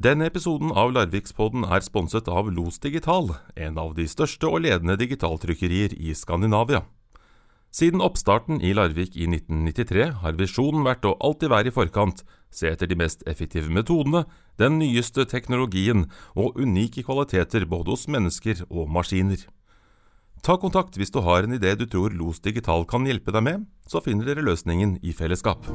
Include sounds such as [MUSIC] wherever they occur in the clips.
Denne episoden av Larvikspodden er sponset av Los Digital, en av de største og ledende digitaltrykkerier i Skandinavia. Siden oppstarten i Larvik i 1993 har visjonen vært å alltid være i forkant, se etter de mest effektive metodene, den nyeste teknologien og unike kvaliteter både hos mennesker og maskiner. Ta kontakt hvis du har en idé du tror Los Digital kan hjelpe deg med, så finner dere løsningen i fellesskap.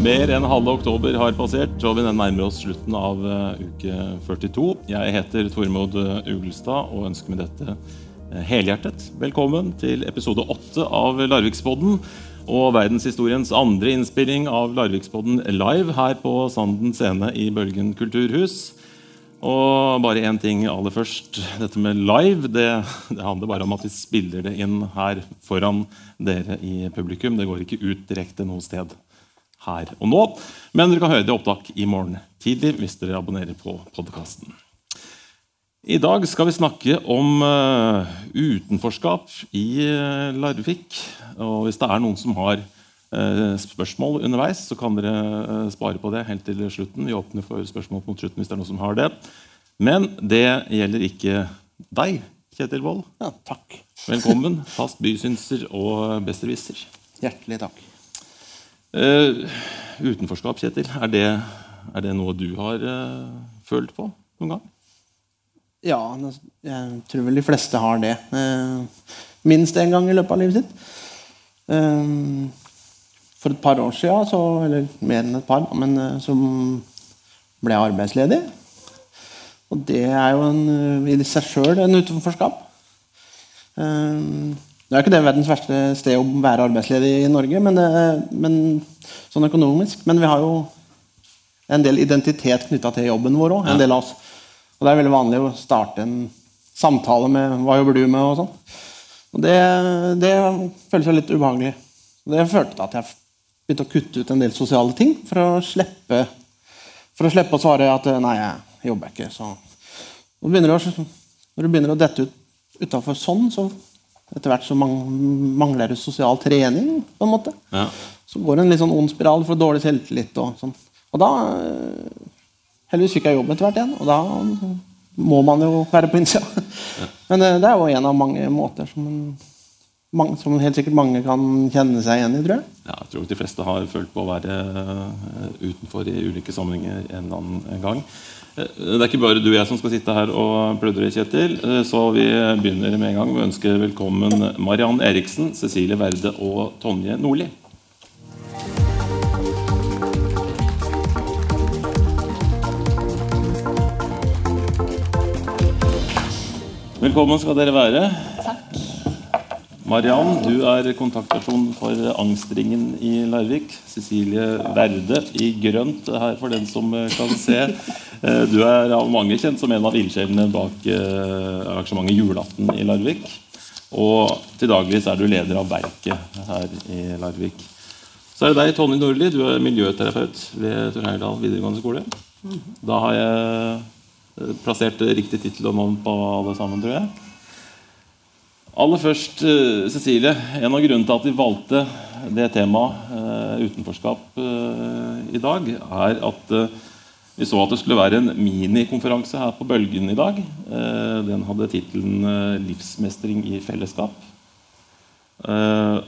Mer enn halve oktober har passert, og vi nærmer oss slutten av uh, uke 42. Jeg heter Tormod Ugelstad og ønsker med dette uh, helhjertet velkommen til episode åtte av Larvikspodden. Og verdenshistoriens andre innspilling av Larvikspodden live her på Sanden scene i Bølgen kulturhus. Og bare én ting aller først. Dette med live det, det, handler bare om at vi spiller det inn her foran dere i publikum. Det går ikke ut direkte noe sted her og nå. Men dere kan høre det opptak i morgen tidlig hvis dere abonnerer på podkasten. I dag skal vi snakke om uh, utenforskap i uh, Larvik. Og hvis det er noen som har uh, spørsmål underveis, så kan dere spare på det helt til slutten. Vi åpner for spørsmål mot slutten hvis det er noen som har det. Men det gjelder ikke deg, Kjetil Wold. Ja, takk. Velkommen, fast bysynser og besserwisser. Hjertelig takk. Uh, utenforskap, Kjetil, er det, er det noe du har uh, følt på noen gang? Ja, jeg tror vel de fleste har det. Uh, minst én gang i løpet av livet sitt. for et par år siden, så, eller mer enn et par, men så ble jeg arbeidsledig. Og det er jo en, i seg sjøl en utenforskap. Uh, det er ikke det verdens verste sted å være arbeidsledig i Norge, men, men, sånn økonomisk. Men vi har jo en del identitet knytta til jobben vår òg. Ja. Og det er veldig vanlig å starte en samtale med 'hva jobber du med?' og sånn. Og det, det føles jo litt ubehagelig. Det førte til at jeg begynte å kutte ut en del sosiale ting for å slippe, for å, slippe å svare at 'nei, jeg jobber ikke'. Så begynner å, når du begynner å dette ut utafor sånn, så etter hvert så mangler det sosial trening. på en måte. Ja. Så går det en litt sånn ond spiral for dårlig selvtillit. Og sånn. Og da eh, Heldigvis fikk jeg jobb etter hvert igjen, og da må man jo være på innsida. Ja. Men eh, det er jo en av mange måter som, mange, som, helt sikkert mange kan kjenne seg igjen i, tror jeg. Ja, jeg tror de fleste har følt på å være eh, utenfor i ulike sammenhenger en eller annen gang. Eh, det er ikke bare du og jeg som skal sitte her og pludre, Kjetil. Eh, så vi begynner med en gang med å ønske velkommen Mariann Eriksen, Cecilie Werde og Tonje Nordli. Velkommen skal dere være. Mariann, du er kontaktperson for Angstringen i Larvik. Cecilie Verde i grønt her for den som kan se. Eh, du er av mange kjent som en av ildsjelene bak eh, arrangementet Julaften i Larvik. Og til daglig er du leder av Verket her i Larvik. Så er det deg, Tonje Nordli. Du er miljøterapeut ved Tor Heyerdahl videregående skole. Da har jeg eh, plassert riktig tittel og navn på alle sammen, tror jeg. Aller først, eh, Cecilie. En av grunnene til at vi valgte det temaet uh, utenforskap uh, i dag, er at vi så at det skulle være en minikonferanse her på Bølgen i dag. den hadde tittelen 'Livsmestring i fellesskap'.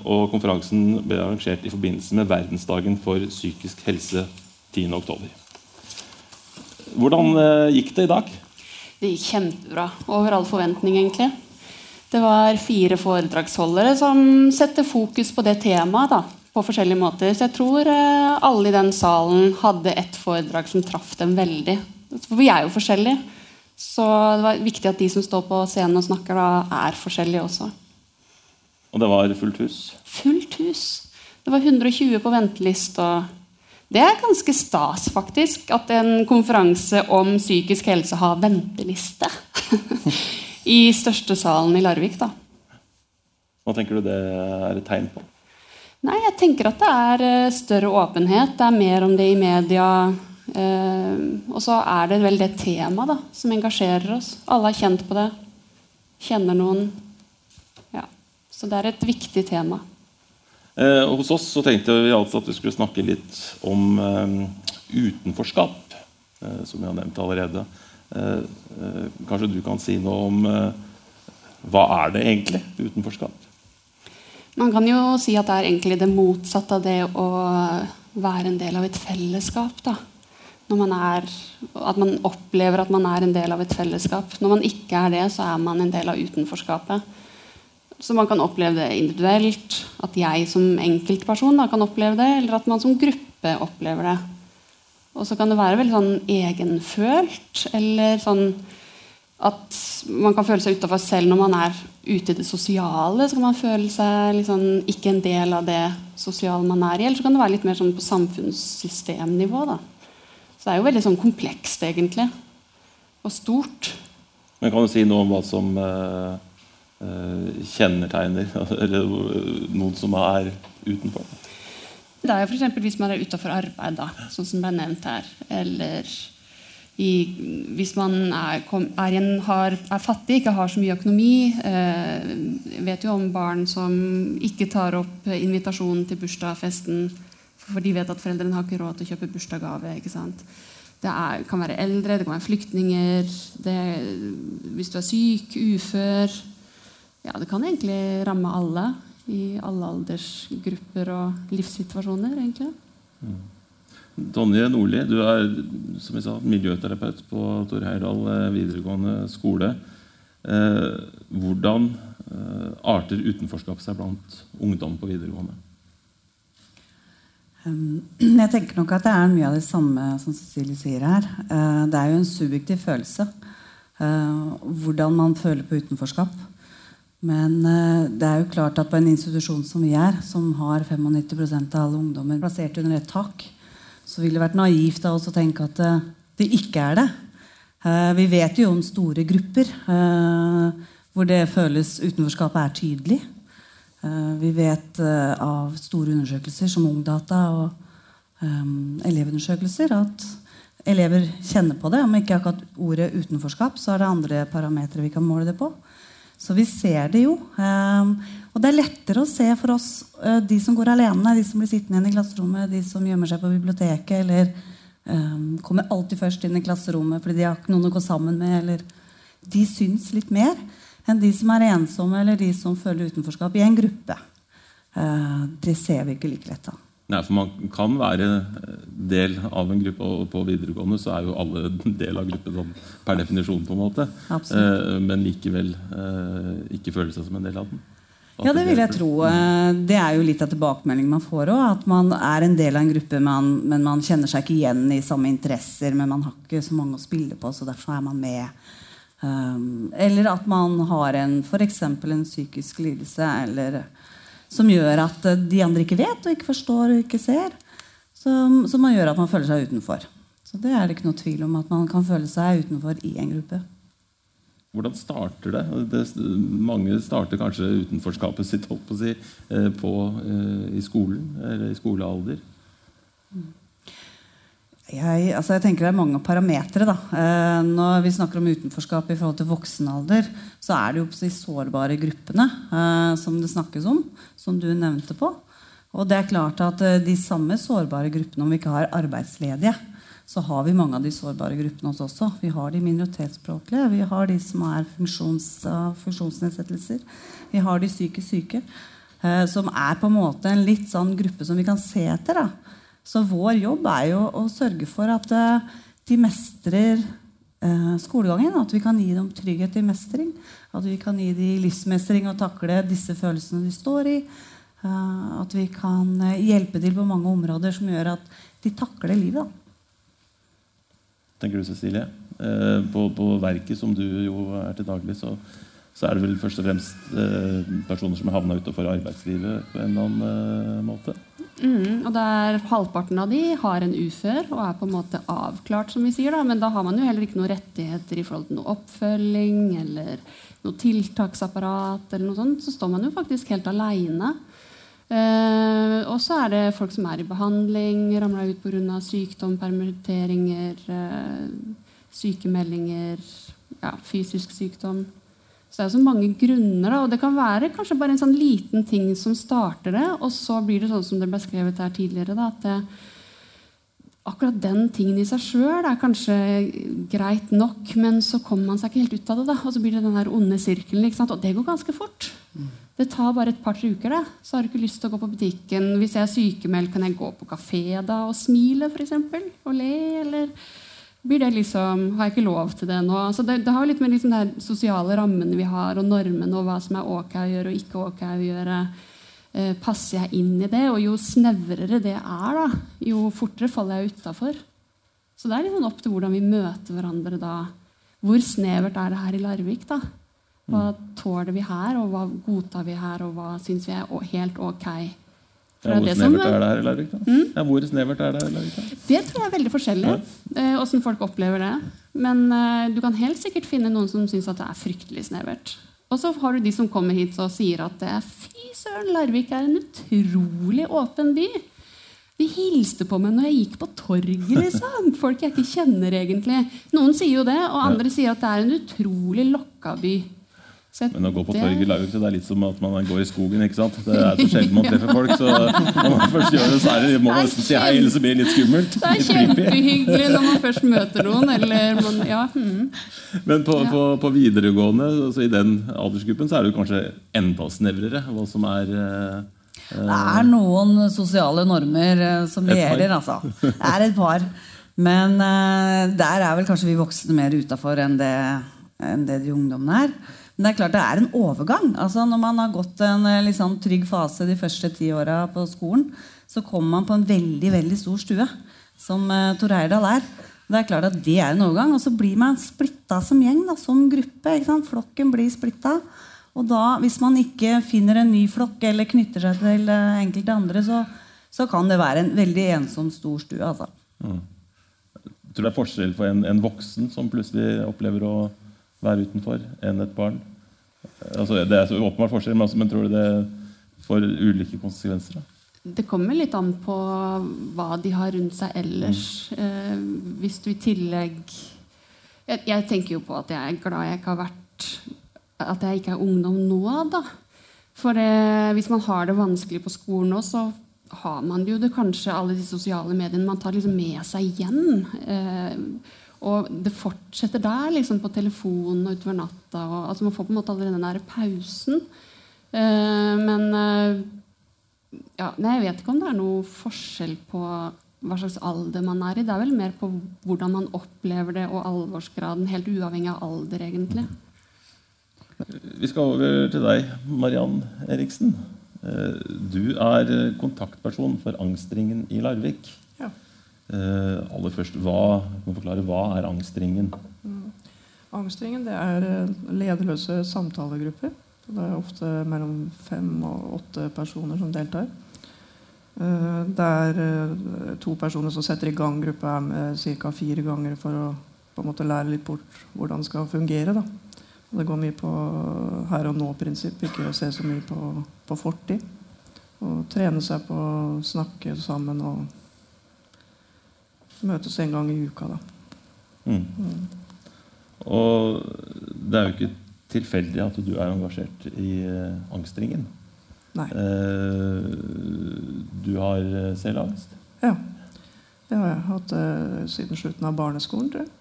og konferansen ble arrangert i forbindelse med verdensdagen for psykisk helse 10.10. Hvordan gikk det i dag? Det gikk kjempebra. Over all forventning, egentlig. Det var fire foredragsholdere som setter fokus på det temaet da, på forskjellige måter. Så jeg tror eh, alle i den salen hadde et foredrag som traff dem veldig. For vi er jo forskjellige. Så det var viktig at de som står på scenen og snakker, da, er forskjellige også. Og det var fullt hus? Fullt hus. Det var 120 på venteliste. det er ganske stas, faktisk, at en konferanse om psykisk helse har venteliste. [LAUGHS] i største salen i Larvik. da. Hva tenker du det er et tegn på? Nei, jeg tenker at det er eh, større åpenhet. Det er mer om det i media. Eh, og så er det vel det temaet som engasjerer oss. Alle er kjent på det. Kjenner noen. Ja. Så det er et viktig tema. Eh, hos oss så tenkte vi altså at vi skulle snakke litt om eh, utenforskap, eh, som vi har nevnt allerede. Eh, eh, kanskje du kan si noe om hva er det egentlig, utenforskap? Man kan jo si at det er egentlig det motsatte av det å være en del av et fellesskap. da. Man er, at man opplever at man er en del av et fellesskap. Når man ikke er det, så er man en del av utenforskapet. Så man kan oppleve det individuelt, at jeg som enkeltperson da, kan oppleve det, eller at man som gruppe opplever det. Og så kan det være veldig sånn egenfølt, eller sånn at man kan føle seg utafor selv når man er ute i det sosiale. Så kan man føle seg liksom ikke en del av det sosiale man er i. Eller så kan det være litt mer sånn på samfunnssystemnivå. da. Så det er jo veldig sånn komplekst, egentlig. Og stort. Men kan du si noe om hva som uh, uh, kjennetegner [LAUGHS] eller noen som er utenfor? Det er f.eks. hvis man er utafor arbeid, da, sånn som ble nevnt her. Eller i, hvis man er, er, en, har, er, fattig, ikke har så mye økonomi. Eh, vet jo om barn som ikke tar opp invitasjonen til bursdagsfesten for de vet at foreldrene har ikke råd til å kjøpe bursdagsgave. Det er, kan være eldre, det kan være flyktninger, det, hvis du er syk, ufør ja, Det kan egentlig ramme alle i alle aldersgrupper og livssituasjoner. egentlig. Mm. Tonje Nordli, du er som jeg sa, miljøterapeut på Tor Heyerdahl eh, videregående skole. Eh, hvordan eh, arter utenforskap seg blant ungdom på videregående? [CLEARS THROAT] Jeg tenker nok at det er mye av det samme som Cecilie sier her. Uh, det er jo en subjektiv følelse. Uh, hvordan man føler på utenforskap. Men uh, det er jo klart at på en institusjon som vi er, som har 95% av alle ungdommer plassert under et tak, så ville det vært naivt av oss å tenke at det ikke er det. Vi vet jo om store grupper hvor det føles utenforskapet er tydelig. Eh, vi vet eh, av store undersøkelser som Ungdata og elevundersøkelser at elever kjenner på det. Om ikke akkurat ordet utenforskap, så er det andre parametere vi kan måle det på. Så vi ser det jo. Um, og det er lettere å se for oss uh, de som går alene, de som blir sittende igjen i klasserommet, de som gjemmer seg på biblioteket, eller um, kommer alltid først inn i klasserommet fordi de har ikke noen å gå sammen med. eller De syns litt mer enn de som er ensomme eller de som føler utenforskap i en gruppe. Eh, det ser vi ikke like lett av. Nei, for Man kan være del av en gruppe, og på videregående så er jo alle del av gruppen sånn, per definisjon. på en måte. Eh, men likevel eh, ikke føle seg som en del av den. At ja, det vil jeg tro. Det er jo litt av tilbakemeldingen man får òg. At man er en del av en gruppe, men, men man kjenner seg ikke igjen i samme interesser. Men man har ikke så mange å spille på, så derfor er man med. Um, eller at man har en f.eks. en psykisk lidelse eller, som gjør at de andre ikke vet og ikke forstår og ikke ser. Som, som man gjør at man føler seg utenfor. Så det er det ikke noe tvil om at man kan føle seg utenfor i en gruppe. Hvordan starter det? det mange starter kanskje utenforskapet sitt på, si, eh, på, eh, i skolen eller i skolealder. Mm. Jeg, altså jeg tenker Det er mange parametere. Eh, når vi snakker om utenforskap i forhold til voksenalder, så er det jo de sårbare gruppene eh, som det snakkes om, som du nevnte på. Og det er klart at eh, de samme sårbare gruppene, om vi ikke har arbeidsledige, så har vi mange av de sårbare gruppene hos oss også. Vi har de minoritetsspråklige, vi har de som har funksjons, funksjonsnedsettelser, vi har de psykisk syke. Eh, som er på en måte en litt sånn gruppe som vi kan se etter. da så vår jobb er jo å sørge for at eh, de mestrer eh, skolegangen. At vi kan gi dem trygghet i mestring. At vi kan gi dem livsmestring og takle disse følelsene de står i. Eh, at vi kan hjelpe til på mange områder som gjør at de takler livet. Tenker du, Cecilie? På, på verket som du jo er til daglig, så så er det vel først og fremst personer som har havna utafor arbeidslivet på en eller annen måte. Mm, og der Halvparten av de har en ufør og er på en måte avklart, som vi sier. da, Men da har man jo heller ikke noen rettigheter i forhold til noe oppfølging eller noe tiltaksapparat. eller noe sånt, Så står man jo faktisk helt aleine. Eh, og så er det folk som er i behandling, ramla ut pga. sykdom, permitteringer, eh, sykemeldinger, ja, fysisk sykdom. Så det er så mange grunner. Da, og det kan være kanskje bare en sånn liten ting som starter det, og så blir det sånn som det ble skrevet her tidligere. Da, at det, akkurat den tingen i seg sjøl er kanskje greit nok, men så kommer man seg ikke helt ut av det. Da, og så blir det den der onde sirkelen. Og det går ganske fort. Det tar bare et par-tre uker. det. Så har du ikke lyst til å gå på butikken. Hvis jeg er sykemeldt, kan jeg gå på kafé da og smile, f.eks. Og le, eller blir det liksom, Har jeg ikke lov til det nå? Altså det, det, har litt med liksom de sosiale rammene vi har, og normene, og hva som er ok å gjøre og ikke ok å gjøre. Eh, passer jeg inn i det? Og jo snevrere det er, da, jo fortere faller jeg utafor. Så det er liksom opp til hvordan vi møter hverandre da. Hvor snevert er det her i Larvik? da? Hva tåler vi her, og hva godtar vi her, og hva syns vi er helt ok? Ja, hvor snevert er her i Larvik? Mm? Ja, hvor snevert er Det her i Larvik? Det tror jeg er veldig forskjellig. Åssen ja. folk opplever det. Men eh, du kan helt sikkert finne noen som syns det er fryktelig snevert. Og så har du de som kommer hit og sier at det er fy søren, Larvik er en utrolig åpen by. De hilste på meg når jeg gikk på torget. liksom. [LAUGHS] Folk jeg ikke kjenner egentlig. Noen sier jo det, og andre sier at det er en utrolig lokka by. Men å gå på torget Larvik det er litt som at man går i skogen. ikke sant? Det er så sjelden man [LAUGHS] treffer folk. så når man først gjør det, så er det, må man nesten si hei, eller så blir det litt skummelt. Det er [LAUGHS] kjempehyggelig når man først møter noen. eller man, ja. Hmm. Men på, på, på, videregående, altså i den aldersgruppen, så er det jo kanskje enda snevrere hva som er eh, Det er noen sosiale normer eh, som gjelder, altså. Det er et par. Men eh, der er vel kanskje vi voksne mer utafor enn, enn det de ungdommene er. Men det er klart det er en overgang. Altså Når man har gått en liksom, trygg fase de første ti åra på skolen, så kommer man på en veldig veldig stor stue, som uh, Tor Heyerdahl er. Det er klart at det er en overgang. Og så blir man splitta som gjeng, da, som gruppe. Flokken blir splitta. Og da, hvis man ikke finner en ny flokk eller knytter seg til uh, enkelte andre, så, så, kan det være en veldig ensom stor stue. Altså. Mm. Jeg tror det er forskjell på en, en voksen som plutselig opplever å være utenfor, enn et barn? Altså, det er så åpenbart forskjell, men, altså, men tror du det får ulike konsekvenser? Da? Det kommer litt an på hva de har rundt seg ellers. Mm. Eh, hvis du i tillegg jeg, jeg, tenker jo på at jeg er glad jeg ikke har vært At jeg ikke er ungdom nå, da. For eh, hvis man har det vanskelig på skolen nå, så har man jo det kanskje alle de sosiale mediene man tar liksom med seg igjen. Eh, og det fortsetter der, liksom på telefonen og utover natta. Og, altså Man får på en måte allerede den der pausen. Uh, men uh, ja, nei, jeg vet ikke om det er noe forskjell på hva slags alder man er i. Det er vel mer på hvordan man opplever det, og alvorsgraden. Helt uavhengig av alder, egentlig. Vi skal over til deg, Mariann Eriksen. Uh, du er kontaktperson for Angstringen i Larvik. Uh, aller først, hva, forklare, hva er angstringen? Mm. Angstringen det er eh, lederløse samtalegrupper. Det er ofte mellom fem og åtte personer som deltar. Uh, det er to personer som setter i gang gruppa ca. fire ganger for å på en måte lære litt bort hvordan det skal fungere. Da. Det går mye på her og nå-prinsipp, ikke å se så mye på, på fortid. Og trene seg på å snakke sammen og møtes en gang i uka, da. Mm. Mm. Og det er jo ikke tilfeldig at du er engasjert i eh, angstringen. Nei. Eh, du har uh, selv angst? Ja. Det har jeg hatt eh, siden slutten av barneskolen. tror jeg.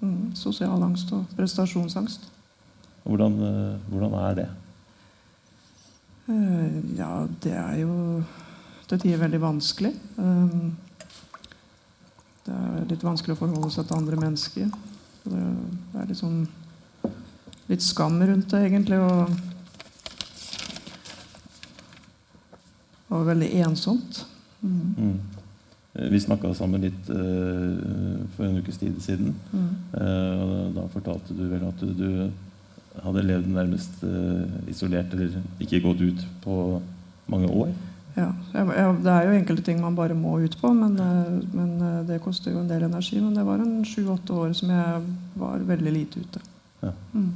Mm. Sosial angst og prestasjonsangst. Hvordan, hvordan er det? ja, det er jo til tider veldig vanskelig. Um, det er litt vanskelig å forholde seg til andre mennesker. Det er litt sånn litt skam rundt det, egentlig. Og, og veldig ensomt. Mm. Mm. Vi snakka sammen litt uh, for en ukes tid siden. Mm. Uh, da fortalte du vel at du, du hadde levd nærmest uh, isolert, eller ikke gått ut på mange år. Ja, Det er jo enkelte ting man bare må ut på, men, eh, men eh, det koster jo en del energi. Men det var en sju-åtte år som jeg var veldig lite ute. Ja. Mm.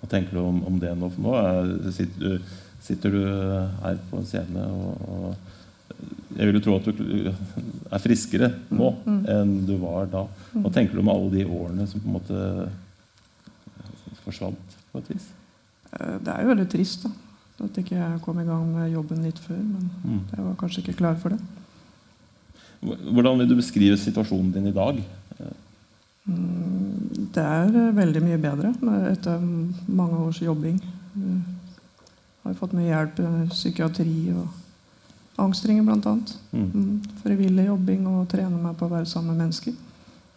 Hva tenker du om, om det nå? For nå er, sitter, du, sitter du her på en scene og, og Jeg vil jo tro at du er friskere nå enn du var da. Hva tenker du om alle de årene som på en måte forsvant på et vis? Eh, Det er jo veldig trist da, at ikke jeg kom i gang med jobben litt før. Men Mm. jeg var kanskje ikke klar for det. Hvordan vil du beskrive situasjonen din i dag? Mm, Det er eh, veldig mye bedre etter mange års jobbing. Jeg har fått mye hjelp i psykiatri og angstringer bl.a. Mm. Mm, frivillig jobbing og trene meg på å være sammen med mennesker.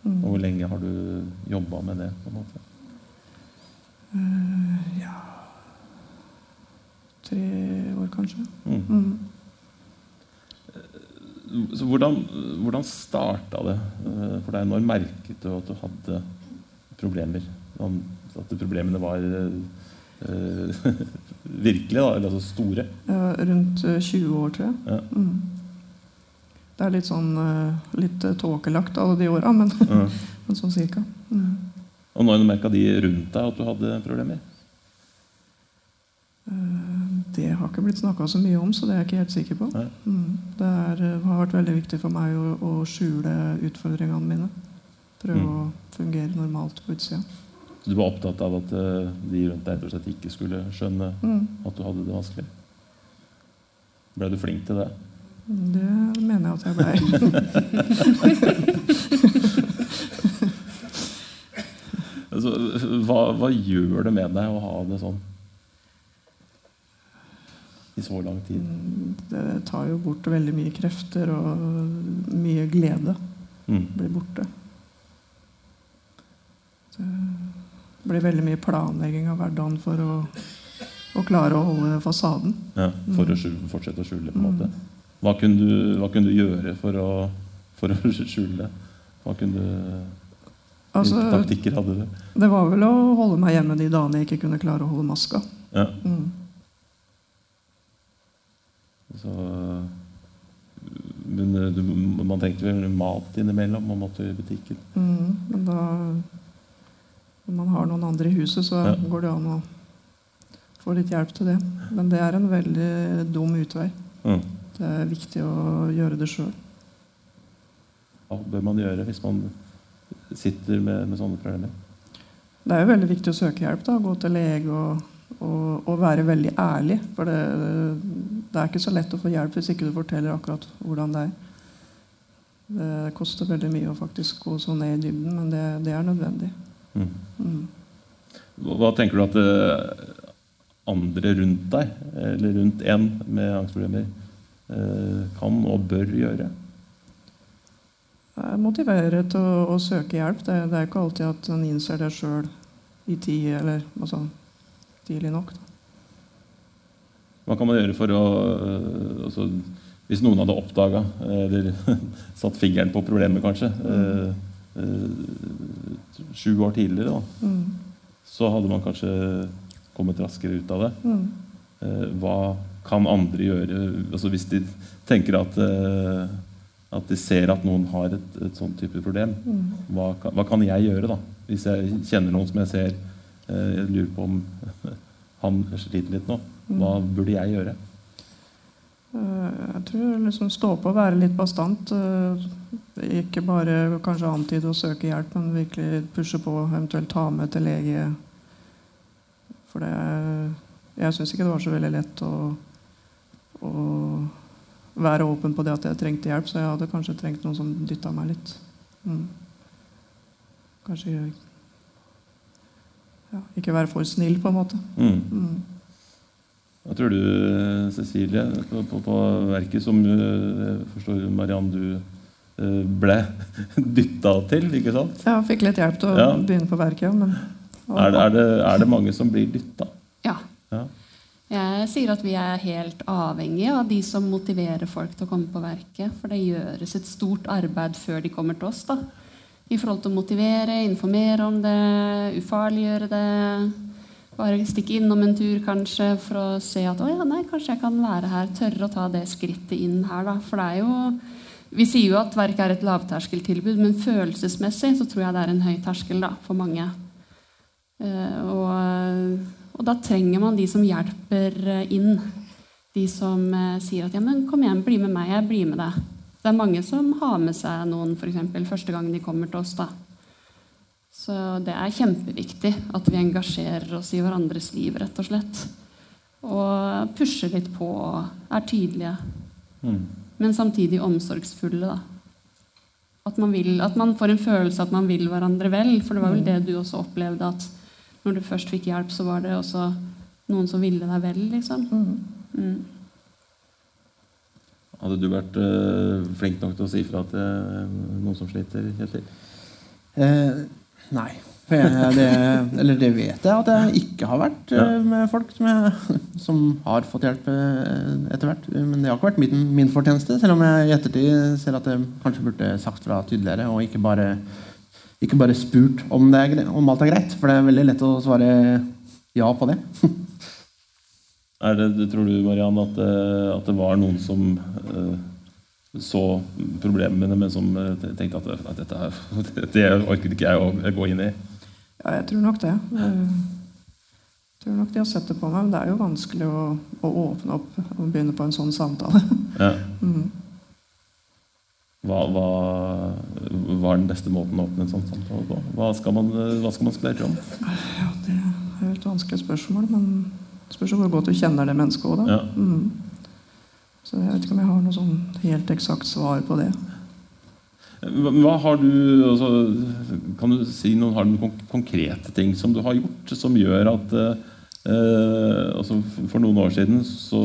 Mm. Og hvor lenge har du jobba med det? på en måte? Eh, ja Tre år, kanskje. Mm. Mm. Så hvordan, hvordan starta det eh, for deg? Når merket du at du hadde problemer? At problemene var eh, [LAUGHS] virkelige, da, eller altså store? Ja, rundt eh, 20 år, tror jeg. Ja. Mm. Det er litt sånn eh, litt eh, tåkelagt alle de åra, men, Ja. [LAUGHS] men sånn cirka. Mm. Og når merka de rundt deg at du hadde problemer? Eh, Det har ikke blitt snakka så mye om, så det er jeg ikke helt sikker på. Mm. Det er, eh, har vært veldig viktig for meg å, å skjule utfordringene mine. Prøve Mm. å fungere normalt på utsida. Så du var opptatt av at eh, de rundt deg slett ikke skulle skjønne Mm. at du hadde det vanskelig? Ble du flink til det? Det mener jeg at jeg blei. [LAUGHS] Altså, hva, hva gjør det med deg å ha det sånn? I så lang tid? Det tar jo bort veldig mye krefter, og mye glede Mm. blir borte. Det blir veldig mye planlegging av hverdagen for å, å klare å holde fasaden. Ja, for å skjule, fortsette å skjule, på en måte. Hva kunne du, hva kunne du gjøre for å, for å [LAUGHS] skjule? Hva kunne du, Altså, taktikker hadde du? det var vel å holde meg hjemme de dagene jeg ikke kunne klare å holde maska. Ja, Mm. Så, men eh, du, man tenkte vel mat innimellom? Man måtte i butikken. Mm. Men da Når man har noen andre i huset, så Ja. går det an å få litt hjelp til det. Men det er en veldig dum utvei. Mm. Det er viktig å gjøre det sjøl. Hva bør man gjøre hvis man sitter med, med sånne problemer? Det er jo veldig viktig å søke hjelp. da, Gå til lege og, og, og være veldig ærlig. For det, det er ikke så lett å få hjelp hvis ikke du forteller akkurat hvordan det er. Det koster veldig mye å faktisk gå så ned i dybden, men det, det er nødvendig. Mm. Mm. Hva, tenker du at eh, andre rundt deg, eller rundt en med angstproblemer, eh, kan og bør gjøre? Er motivere til å, å søke hjelp. Det, det er ikke alltid at en innser det sjøl i tid, eller altså, tidlig nok. Da. Hva kan man gjøre for å øh, altså, Hvis noen hadde oppdaga eller [LAUGHS] satt fingeren på problemet, kanskje, øh, øh, sju år tidligere, da, Mm. så hadde man kanskje kommet raskere ut av det. Mm. Eh, hva kan andre gjøre altså, hvis de tenker at, at de ser at noen har et, et sånn type problem? Mm. Hva kan, hva kan jeg gjøre, da? Hvis jeg kjenner noen som jeg ser eh, Jeg lurer på om [LAUGHS] han sliter litt nå. Hva burde jeg gjøre? Eh, Jeg tror liksom stå på og være litt bastant. eh, Ikke bare kanskje antyde å søke hjelp, men virkelig pushe på, eventuelt ta med til lege. For det Jeg syns ikke det var så veldig lett å, å være åpen på det at jeg trengte hjelp, så jeg hadde kanskje trengt noen som dytta meg litt. Mm. Kanskje ja, ikke være for snill, på en måte. Mm. Mm. Hva tror du, Cecilie, på, på, på verket som øh, jeg forstår Mariann du øh, ble [LAUGHS] dytta til, ikke sant? Jeg fikk litt hjelp til å Ja. begynne på verket, ja, men Er det, er det, er det mange som blir dytta? Ja. Ja. Jeg sier at vi er helt avhengige av de som motiverer folk til å komme på verket. For det gjøres et stort arbeid før de kommer til oss. da. I forhold til å motivere, informere om det, ufarliggjøre det. Bare stikke innom en tur kanskje for å se at å ja, nei, kanskje jeg kan være her. Tørre å ta det skrittet inn her. da. For det er jo Vi sier jo at verket er et lavterskeltilbud, men følelsesmessig så tror jeg det er en høy terskel da, for mange. Eh, og, Og da trenger man de som hjelper eh, inn. De som eh, sier at ja, men kom igjen, bli med meg, jeg blir med deg. Det er mange som har med seg noen for eksempel, første gang de kommer til oss. da. Så det er kjempeviktig at vi engasjerer oss i hverandres liv, rett og slett. Og pusher litt på og er tydelige. Mm. Men samtidig omsorgsfulle, da. At man, vil, at man får en følelse at man vil hverandre vel. For det var vel det du også opplevde, at når du først fikk hjelp, så var det også noen som ville deg vel, liksom. Mm. Hadde du vært eh, flink nok til å si fra til eh, noen som sliter, Kjetil? Eh, nei. Jeg, det, eller det vet jeg at jeg ikke har vært eh, Ja. med folk som, jeg, som har fått hjelp eh, etter hvert. Men det har ikke vært min, min fortjeneste, selv om jeg i ettertid ser at jeg kanskje burde sagt fra tydeligere og ikke bare, ikke bare spurt om, det er, om alt er greit. For det er veldig lett å svare ja på det. [LAUGHS] Er det, tror du, Mariann, at, eh, at det var noen som eh, så problemene, men som eh, tenkte at, at dette her, [LAUGHS] det orket ikke jeg å gå inn i? Ja, jeg tror nok det. Jeg tror nok de har sett det på meg, men det er jo vanskelig å, å åpne opp og begynne på en sånn samtale. [LAUGHS] Ja. Mm. Hva, hva, hva er den beste måten å åpne en sånn samtale på? Hva skal man, hva skal man spørre om? Ja, det er jo et vanskelig spørsmål, men det spørs hvor godt du kjenner det mennesket òg, da. Ja. Mm. Så jeg vet ikke om jeg har noe sånn helt eksakt svar på det. Hva, har du, altså, kan du si noen, har du noen konkrete ting som du har gjort, som gjør at eh, eh, altså For noen år siden så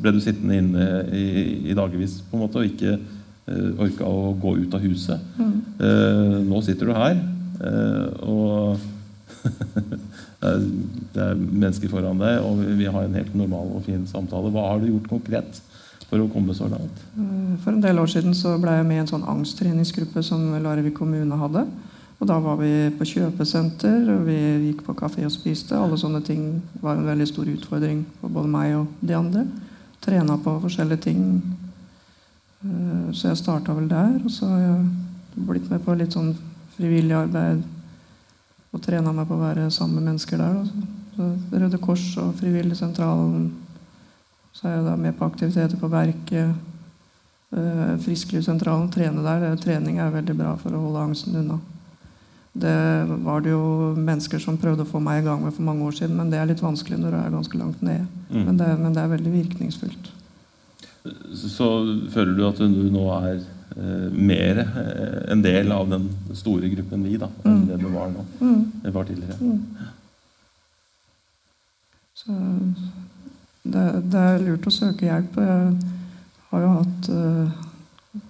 ble du sittende inne i, i dagevis på en måte, og ikke eh, orka å gå ut av huset. Eh, nå sitter du her, eh, og [LAUGHS] det er, er mennesker foran deg, og vi- vi har en helt normal og fin samtale. Hva har du gjort konkret for å komme så langt? Eh, For en del år siden så ble jeg med i en sånn angsttreningsgruppe som Larvik kommune hadde. Og da var vi på kjøpesenter, og vi gikk på kafé og spiste. Alle sånne ting var en veldig stor utfordring for både meg og de andre. Trena på forskjellige ting. Eh, Så jeg starta vel der. Og så har jeg blitt med på litt sånn frivillig arbeid. Og trena meg på å være sammen med mennesker der. da. Så Røde Kors og Frivilligsentralen. Så er jeg da med på aktiviteter på Verket. Uh, Frisklivssentralen, trene der. Trening er veldig bra for å holde angsten unna. Det var det jo mennesker som prøvde å få meg i gang med for mange år siden, men det er litt vanskelig når du er ganske langt nede. Mm. Men, det, men det er veldig virkningsfullt. Så, føler du at du nå er eh, mer eh, en del av den store gruppen vi da, enn Mm. det du var nå? Mm. Det var tidligere. Så det, det er lurt å søke hjelp. Jeg har jo hatt uh,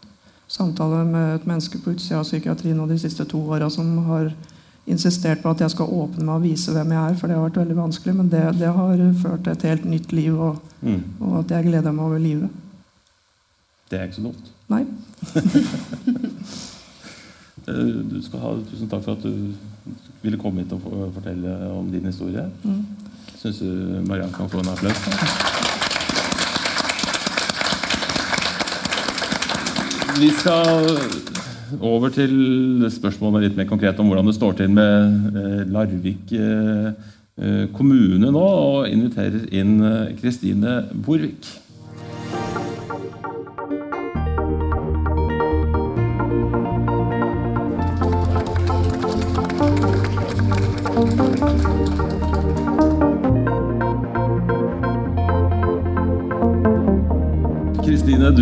samtaler med et menneske på utsida av psykiatrien de siste to åra som har insistert på at jeg skal åpne meg og vise hvem jeg er, for det har vært veldig vanskelig. Men det, det har ført til et helt nytt liv, og, Mm. og at jeg gleder meg over livet. Det er ikke så dumt. Nei. [LAUGHS] Eh, Du skal ha Tusen takk for at du ville komme hit og fortelle om din historie. Mm. Syns du Mariann kan få en applaus? Vi skal over til spørsmålet litt mer konkret om hvordan det står til med eh, Larvik eh, kommune nå, og inviterer inn Kristine Borvik.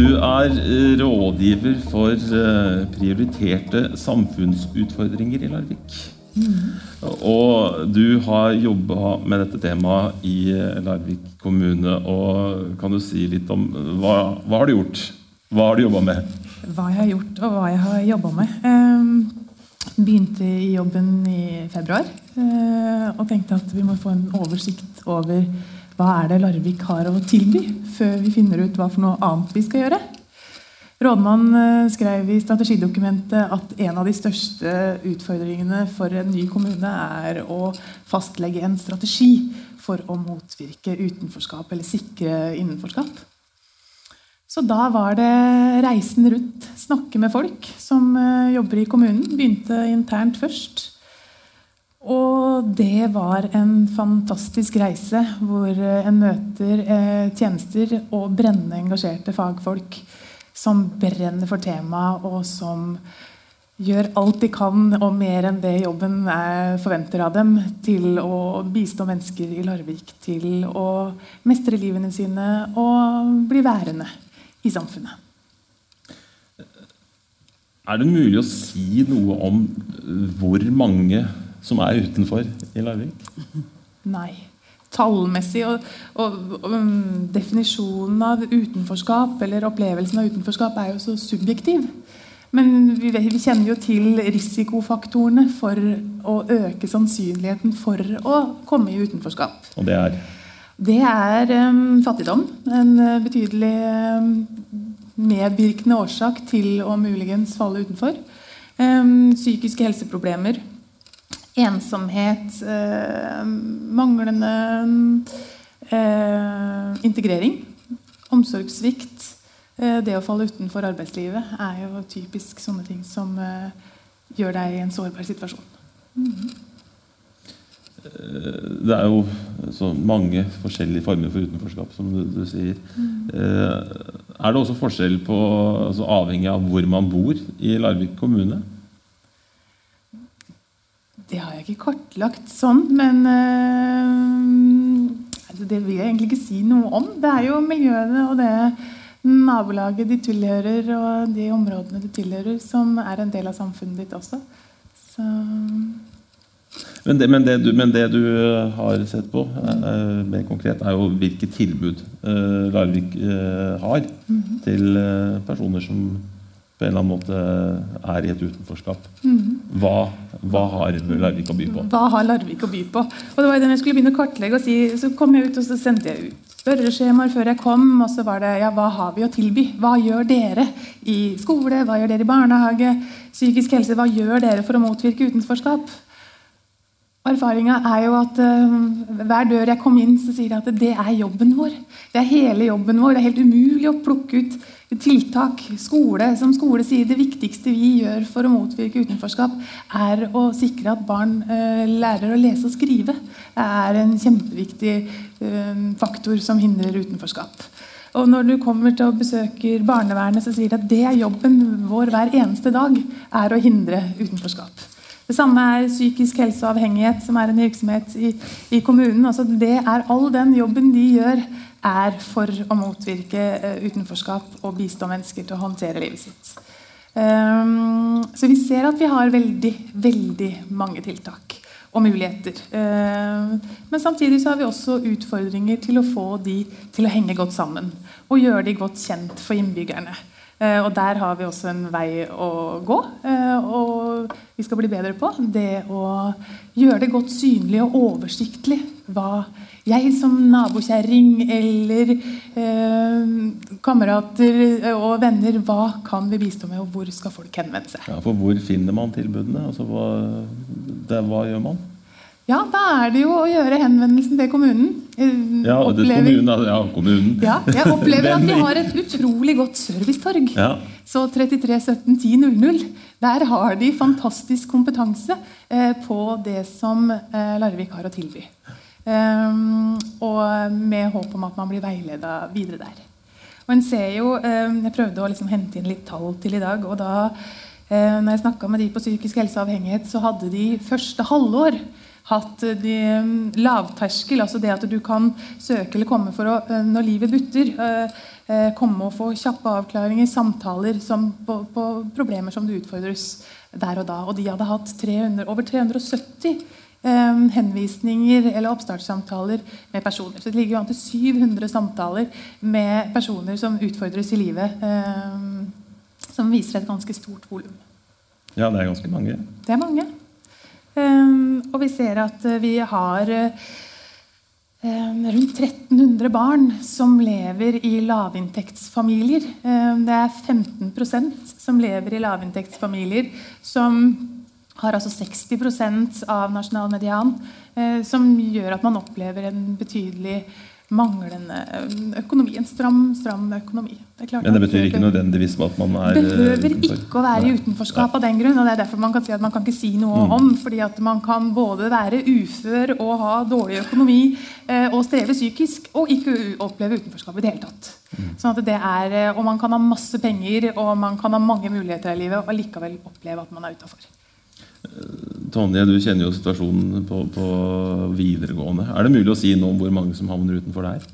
Du er eh, rådgiver for eh, prioriterte samfunnsutfordringer i Larvik. Og du har jobba med dette temaet i eh, Larvik kommune. Og kan du si litt om hva, hva har du gjort? Hva har du jobba med? Hva jeg har gjort og hva jeg har jobba med. Ehm, begynte i jobben i februar eh, og tenkte at vi må få en oversikt over hva er det Larvik har å tilby, før vi finner ut hva for noe annet vi skal gjøre. Rådmannen eh, skrev i strategidokumentet at en av de største utfordringene for en ny kommune er å fastlegge en strategi for å motvirke utenforskap eller sikre innenforskap. Så da var det reisen rundt, snakke med folk som eh, jobber i kommunen. Begynte internt først. Og det var en fantastisk reise hvor eh, en møter eh, tjenester og brennende engasjerte fagfolk som brenner for temaet, og som gjør alt de kan, og mer enn det jobben er, forventer av dem, til å bistå mennesker i Larvik til å mestre livene sine og bli værende i samfunnet. Er det mulig å si noe om hvor mange som er utenfor i Larvik? Nei. Tallmessig og, og, og um, definisjonen av utenforskap eller opplevelsen av utenforskap er jo så subjektiv. Men vi, vi, kjenner jo til risikofaktorene for å øke sannsynligheten for å komme i utenforskap. Og det er? Det er um, fattigdom. En uh, betydelig um, medvirkende årsak til å muligens falle utenfor. Um, psykiske helseproblemer ensomhet, eh, manglende eh, integrering, omsorgssvikt. Eh, det å falle utenfor arbeidslivet er jo typisk sånne ting som gjør deg i en sårbar situasjon. Mm. Det er jo mange forskjellige former for utenforskap, som du, du sier. Mm. Er det også forskjell på, altså avhengig av hvor man bor i Larvik kommune? Det har jeg ikke kartlagt sånn, men øh, Det vil jeg egentlig ikke si noe om. Det er jo miljøene og det nabolaget de tilhører, og de områdene de tilhører, som er en del av samfunnet ditt også. Så men det, men, det du, men det, du, har sett på, eh, mer konkret, er jo hvilke tilbud eh, Larvik eh, har mm -hmm. til eh, personer som på en eller annen måte er i et utenforskap. Mm. Hva, hva, har Larvik å by på? Hva har Larvik å by på? Og det var det jeg skulle begynne å kartlegge og si, Så kom jeg ut og så sendte jeg ut spørreskjemaer før jeg kom. Og så var det ja, hva har vi å tilby? Hva gjør dere i skole? Hva gjør dere i barnehage? Psykisk helse? Hva gjør dere for å motvirke utenforskap? Erfaringa er jo at uh, hver dør jeg kom inn, så sier de at det er jobben vår. Det er hele jobben vår. Det er helt umulig å plukke ut tiltak. Skole, som skole sier, det viktigste vi gjør for å motvirke utenforskap, er å sikre at barn uh, lærer å lese og skrive. Det er en kjempeviktig uh, faktor som hindrer utenforskap. Og når du kommer til å besøke barnevernet, så sier de at det er jobben vår hver eneste dag, er å hindre utenforskap. Det samme er psykisk helse og avhengighet, som er en virksomhet i, i kommunen. Altså det er All den jobben de gjør, er for å motvirke uh, utenforskap og bistå mennesker til å håndtere livet sitt. Um, så vi ser at vi har veldig, veldig mange tiltak og muligheter. Uh, men samtidig så har vi også utfordringer til å få de til å henge godt sammen. Og gjøre de godt kjent for innbyggerne. Eh, og der har vi også en vei å gå. Eh, og vi skal bli bedre på det å gjøre det godt synlig og oversiktlig hva jeg som nabokjerring eller eh, kamerater og venner, hva kan vi bistå med, og hvor skal folk henvende seg? Ja, for Hvor finner man tilbudene? Altså, hva, det, hva gjør man? Ja, da er det jo å gjøre henvendelsen til kommunen. Ja, opplever, kommunen, ja, kommunen. Ja, jeg opplever at vi har et utrolig godt servicetorg. Ja. Så 33 17 10 00, der har de fantastisk kompetanse eh, på det som eh, Larvik har å tilby. Um, og med håp om at man blir veileda videre der. Og en ser jo, um, Jeg prøvde å liksom hente inn litt tall til i dag. og da eh, når jeg snakka med de på psykisk helse og avhengighet, så hadde de første halvår hatt de, mm, lavterskel, altså det at du kan søke eller komme for å, eh, når livet butter, eh, eh, komme og få kjappe avklaringer, samtaler som, på, på, problemer som du utfordres der og da. Og de hadde hatt 300, over 370 eh, henvisninger eller oppstartssamtaler med personer. Så det ligger jo an til 700 samtaler med personer som utfordres i livet. Eh, som viser et ganske stort volum. Ja, det er ganske mange. Det er mange. Ehm, og vi ser at eh, vi har ehm, rundt 1300 barn som lever i lavinntektsfamilier. Ehm, det er 15% som lever i lavinntektsfamilier som har altså 60% av nasjonal median. Eh, som gjør at man opplever en betydelig manglende eh, økonomi. En stram, stram økonomi. Det Men det betyr ikke nødvendigvis at man er Behøver ikke å være i utenforskap av den grunn. og det er derfor Man kan si at man kan ikke si noe mm. om. fordi at man kan både være ufør og ha dårlig økonomi eh, og streve psykisk, og ikke oppleve utenforskap i det hele tatt. Mm. Sånn at det er, Og man kan ha masse penger og man kan ha mange muligheter i livet og likevel oppleve at man er utafor. Tonje, du kjenner jo situasjonen på, på, videregående. Er det mulig å si noe om hvor mange som havner utenfor der?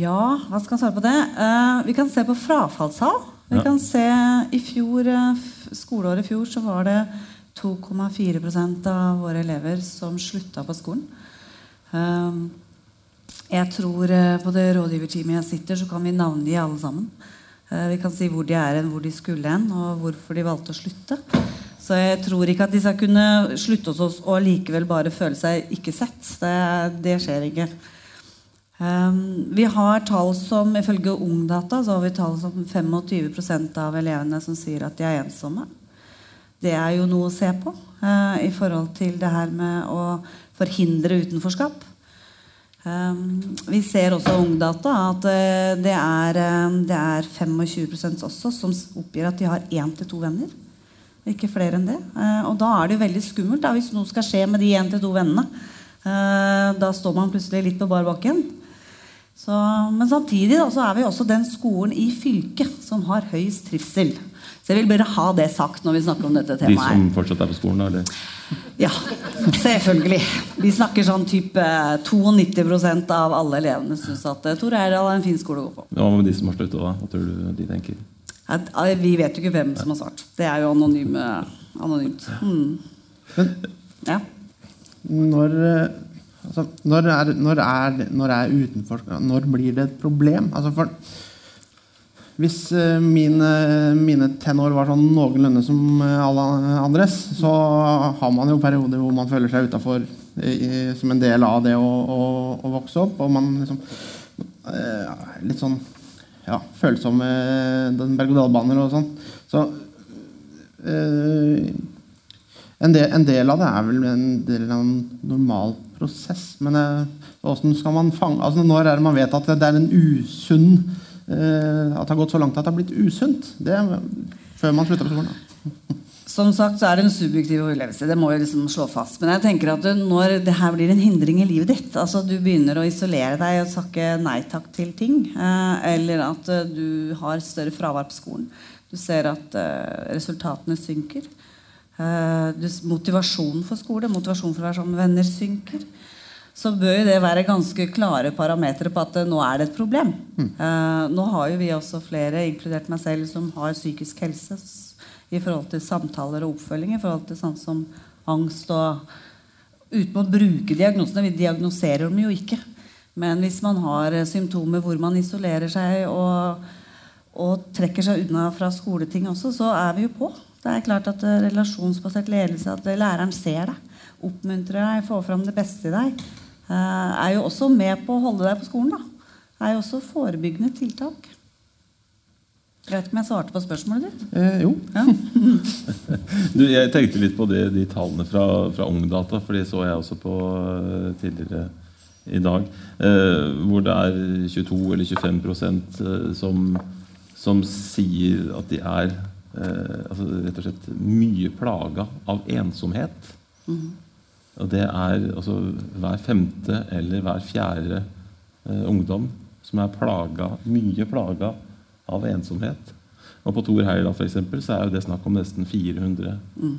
Ja, hva skal man svare på det? Uh, vi kan se på frafallstall. Vi ja. kan se i fjor, uh, Skoleåret i fjor så var det 2,4% av våre elever som slutta på skolen. Uh, jeg tror på det rådgiverteamet jeg sitter, så kan vi navngi alle sammen. Eh, vi kan si hvor de er hen, hvor de skulle hen, og hvorfor de valgte å slutte. Så jeg tror ikke at de skal kunne slutte hos oss og likevel bare føle seg ikke sett. Det, det skjer ikke. Um, vi har tall som ifølge Ungdata så har vi tall som 25% av elevene som sier at de er ensomme. Det er jo noe å se på uh, i forhold til det her med å forhindre utenforskap. Ehm, vi ser også av Ungdata at eh, det er, eh, det er 25% også som oppgir at de har én til to venner. Ikke flere enn det. Eh, og da er det jo veldig skummelt da, hvis noe skal skje med de én til to vennene. Da står man plutselig litt på bar bakken. Så, men samtidig da, så er vi også den skolen i fylket som har høyest trivsel. Så jeg vil bare ha det sagt når vi snakker om dette temaet. De som fortsatt er på skolen, eller? Ja, selvfølgelig. Vi snakker sånn type 92% av alle elevene syns at eh, Tor Eirdal er en fin skole å gå på. Hva med de som har sluttet, da? Hva tror du de tenker? At, vi vet jo ikke hvem som har svart. Det er jo anonyme, anonymt. Mm. Men ja. når, eh, altså, når, er, når, er, når er utenfor Når blir det et problem? Altså for hvis uh, mine, mine tenår var sånn noenlunde som uh, alle andres, så har man jo perioder hvor man føler seg utafor som en del av det å, å, å, vokse opp. Og man liksom Litt sånn ja, følsomme berg-og-dal-baner og sånn. Så en del, en, del, av det er vel en del av en normal prosess. Men åssen skal man fange altså Når er det man vet at det er en usunn Eh, at det har gått så langt at det har blitt usunt. Det er før man slutter på skolen. [LAUGHS] Som sagt så er det en subjektiv opplevelse. Det må jeg liksom slå fast. Men jeg tenker at når det her blir en hindring i livet ditt, altså du begynner å isolere deg og takke nei takk til ting, eh, eller at eh, du har større fravær på skolen, du ser at resultatene synker, motivasjonen for skole, motivasjonen for å være sammen med venner synker, så bør det være ganske klare parametere på at nå er det et problem. Mm. Uh, nå har jo vi også flere, inkludert meg selv, som har psykisk helse i forhold til samtaler og oppfølging, i forhold til sånn som angst og Uten å bruke diagnosene. Vi diagnoserer dem jo ikke. Men hvis man har symptomer hvor man isolerer seg og, og trekker seg unna fra skoleting også, så er vi jo på. Det er klart at Relasjonsbasert ledelse, at læreren ser deg, oppmuntrer deg, får fram det beste i deg. Eh, er jo også med på å holde deg på skolen. da. Er jo også forebyggende tiltak. Jeg vet ikke om jeg svarte på spørsmålet ditt? Eh, jo. Ja. [LAUGHS] du, jeg tenkte litt på det, de tallene fra, fra Ungdata, for de så jeg også på uh, tidligere i dag. Eh, hvor det er 22 eller 25 uh, som, som sier at de er altså rett og slett mye plaga av ensomhet. Mm. Og det er altså hver femte eller hver fjerde eh, ungdom som er plaga, mye plaga av ensomhet. Og på Tor Heyerdahl for eksempel, så er det snakk om nesten 400 mm.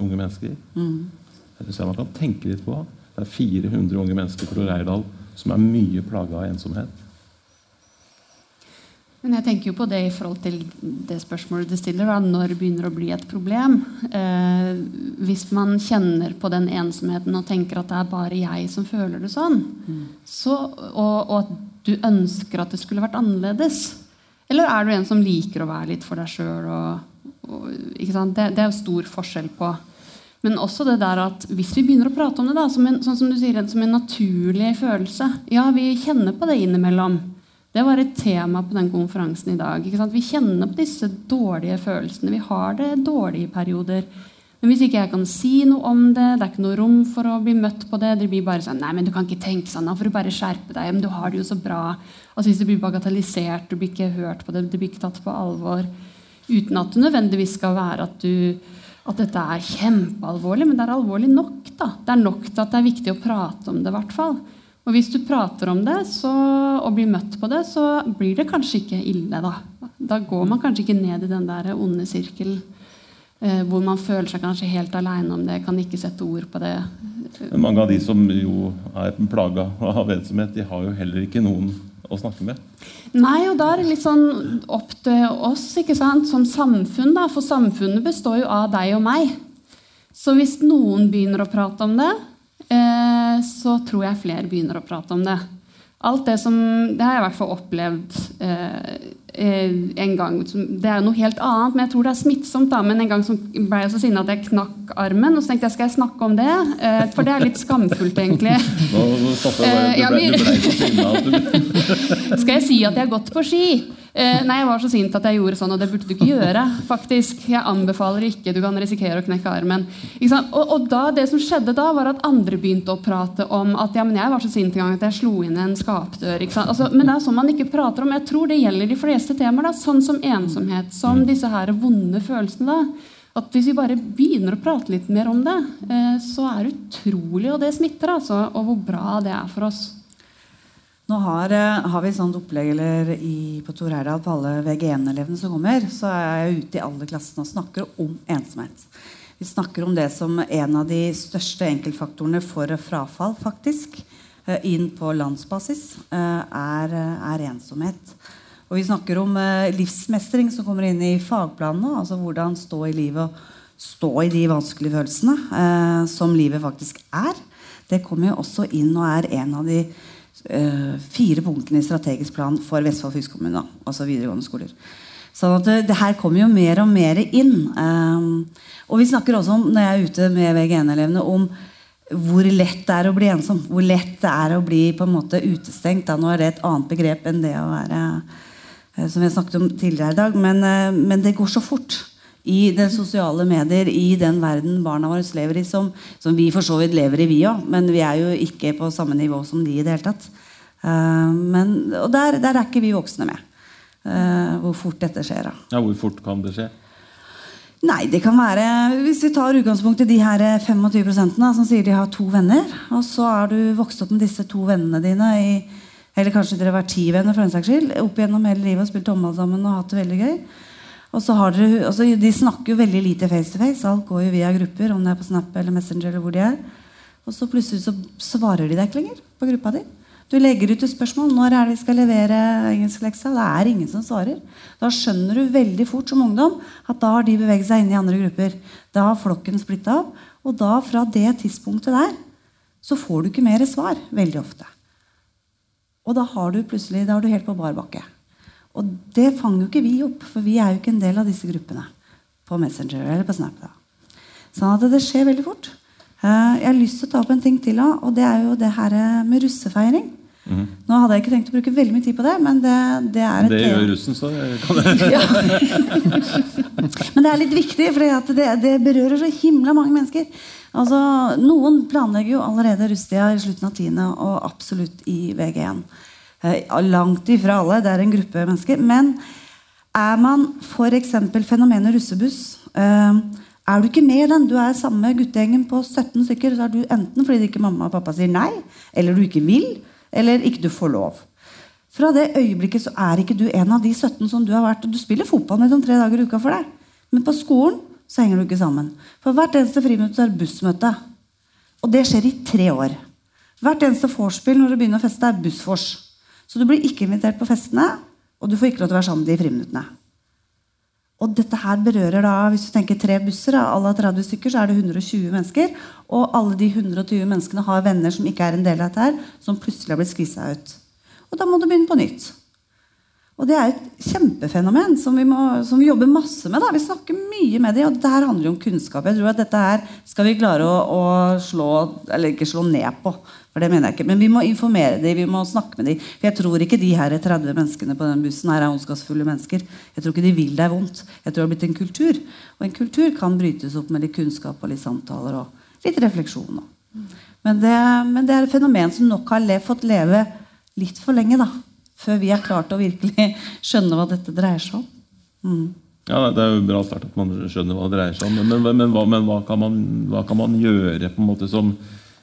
unge mennesker. Mm. Så man kan tenke litt på Det er 400 unge mennesker på Tor Heyerdahl som er mye plaga av ensomhet. Men jeg tenker jo på det i forhold til det spørsmålet du stiller. Da, når begynner å bli et problem? Eh, hvis man kjenner på den ensomheten og tenker at det er bare jeg som føler det sånn, mm. så, og, og, at du ønsker at det skulle vært annerledes Eller er du en som liker å være litt for deg sjøl? Det, det, er stor forskjell på. Men også det der at hvis vi begynner å prate om det da, som en, sånn som du sier, som en naturlig følelse Ja, vi kjenner på det innimellom. Det var et tema på den konferansen i dag. Vi kjenner på disse dårlige følelsene. Vi har det dårlige perioder. Men hvis ikke jeg kan si noe om det, det er ikke noe rom for å bli møtt på det, det blir bare sånn Nei, men du kan ikke tenke sånn, da får du bare skjerpe deg. Men du har det jo så bra. Altså Hvis det blir bagatellisert, du blir ikke hørt på det, det blir ikke tatt på alvor. Uten at det nødvendigvis skal være at, du, at dette er kjempealvorlig, men det er alvorlig nok. da. Det er nok til at det er viktig å prate om det. I hvert fall. Og hvis du prater om det så, og blir møtt på det, så blir det kanskje ikke ille. Da Da går man kanskje ikke ned i den der onde sirkelen. Eh, hvor man føler seg kanskje helt aleine om det, kan ikke sette ord på det. Men mange av de som jo er plaga av ensomhet, de har jo heller ikke noen å snakke med. Nei, og da er det litt sånn opp til oss ikke sant? som samfunn. da, For samfunnet består jo av deg og meg. Så hvis noen begynner å prate om det, så tror jeg flere begynner å prate om det. Alt Det som, det har jeg i hvert fall opplevd eh, Eh, en gang, Det er noe helt annet, men jeg tror det er smittsomt. da, Men en gang ble jeg så sinna at jeg knakk armen, og så tenkte jeg skal jeg snakke om det? Eh, for det er litt skamfullt, egentlig. Nå, nå jeg bare, du ble, du ble så sinna at du Skal jeg si at jeg har gått på ski? Eh, nei, jeg var så sint at jeg gjorde sånn, og det burde du ikke gjøre. faktisk. Jeg anbefaler ikke. Du kan risikere å knekke armen. Og, og, da, det som skjedde da, var at andre begynte å prate om at ja, men jeg var så sint en gang at jeg slo inn en skapdør. Altså, men det er sånn man ikke prater om. Jeg tror det gjelder de fleste temaer. Da, sånn som ensomhet, som disse her vonde følelsene. da, at Hvis vi bare begynner å prate litt mer om det, eh, så er det utrolig, og det smitter, altså, og hvor bra det er for oss. Nå har, eh, har vi sånt opplegg på Tor Heyerdahl på alle VG1-elevene som kommer. Så er jeg ute i alle klassene og snakker om ensomhet. Vi snakker om det som en av de største enkeltfaktorene for frafall, faktisk, eh, inn på landsbasis, eh, er, er ensomhet. Og vi snakker om livsmestring som kommer inn i fagplanene. Altså hvordan stå i livet og stå i de vanskelige følelsene som livet faktisk er. Det kommer jo også inn og er en av de fire punktene i strategisk plan for Vestfold fylkeskommune. Altså videregående skoler. Sånn at det, det, her kommer jo mer og mer inn. Um, og vi snakker også om når jeg er ute med VG1-elevene, om hvor lett det er å bli ensom. Hvor lett det er å bli på en måte utestengt. Da. Nå er det et annet begrep enn det å være uh, som vi snakket om tidligere i dag. Men, men det går så fort i den sosiale medier, i den verden barna våre lever i, som, som vi for så vidt lever i, vi òg. Men vi er jo ikke på samme nivå som de i det hele tatt. Uh, men, og der, der, er ikke vi voksne med. Uh, hvor fort dette skjer. Da. Ja, Hvor fort kan det skje? Nei, det kan være Hvis vi tar utgangspunkt i de her 25 da, som sier de har to venner, og så har du vokst opp med disse to vennene dine i, Eller kanskje dere har vært ti venner for den saks skyld, opp gjennom hele livet og spilt håndball sammen og hatt det veldig gøy. Og så har dere, altså De snakker jo veldig lite face to face. Alt går jo via grupper. om det er på Snap eller Messenger eller hvor de er. Og så plutselig så svarer de deg ikke lenger på gruppa di. Du legger ut et spørsmål når er det vi skal levere engelskleksa. Det er ingen som svarer. Da skjønner du veldig fort som ungdom at da har de beveget seg inn i andre grupper. Da har flokken splitta opp. Og da fra det tidspunktet der så får du ikke mer svar veldig ofte. Og da har du plutselig, da er du helt på bar bakke. Og det fanger jo ikke vi opp, for vi er jo ikke en del av disse gruppene på Messenger eller på Snap. Da. Sånn at det skjer veldig fort. Eh, jeg har lyst til å ta opp en ting til, og det er jo det her med russefeiring. Mm. Nå hadde jeg ikke tenkt å bruke veldig mye tid på det, men det, det er et Det gjør russen, så kan det [LAUGHS] ja. [LAUGHS] Men det er litt viktig, for det, det, berører så himla mange mennesker. Altså, Noen planlegger jo allerede russetida i slutten av tiende og absolutt i VG1. Eh, langt ifra alle. Det er en gruppe mennesker. Men er man f.eks. fenomenet russebuss eh, Er du ikke med i den, du er samme guttegjengen på 17 stykker, så er du enten fordi ikke mamma og pappa sier nei, eller du ikke vil, eller ikke du får lov. Fra det øyeblikket så er ikke du en av de 17 som du har vært. Du spiller fotball med dem tre dager i uka for deg. Men på skolen så henger du ikke sammen. For hvert eneste friminutt er bussmøte. Og det skjer i tre år. Hvert eneste vorspiel når du begynner å feste, er bussvors. Så du blir ikke invitert på festene, og du får ikke lov til å være sammen med de i friminuttene. Og dette her berører da, Hvis du tenker tre busser, da, alle 30 stykker, så er det 120 mennesker. Og alle de 120 menneskene har venner som ikke er en del av dette her, som plutselig har blitt skvisa ut. Og da må du begynne på nytt. Og det er et kjempefenomen som vi, må, som vi jobber masse med. Da. Vi snakker mye med dem, og dette her handler jo om kunnskap. Jeg tror at dette her skal vi klare å, å slå Eller ikke slå ned på, for det mener jeg ikke. Men vi må informere dem, vi må snakke med dem. For jeg tror ikke de her 30 menneskene på den bussen her er ondskapsfulle mennesker. Jeg tror ikke de vil deg vondt. Jeg tror det har blitt en kultur. Og en kultur kan brytes opp med litt kunnskap og litt samtaler og litt refleksjon. Men det, men det er et fenomen som nok har le, fått leve litt for lenge. da før vi har klart å virkelig skjønne hva dette dreier seg om. Mm. Ja, Det er jo bra start at man skjønner hva det dreier seg om. Men, men, men, hva, men hva, kan man, hva, kan man, gjøre på en måte som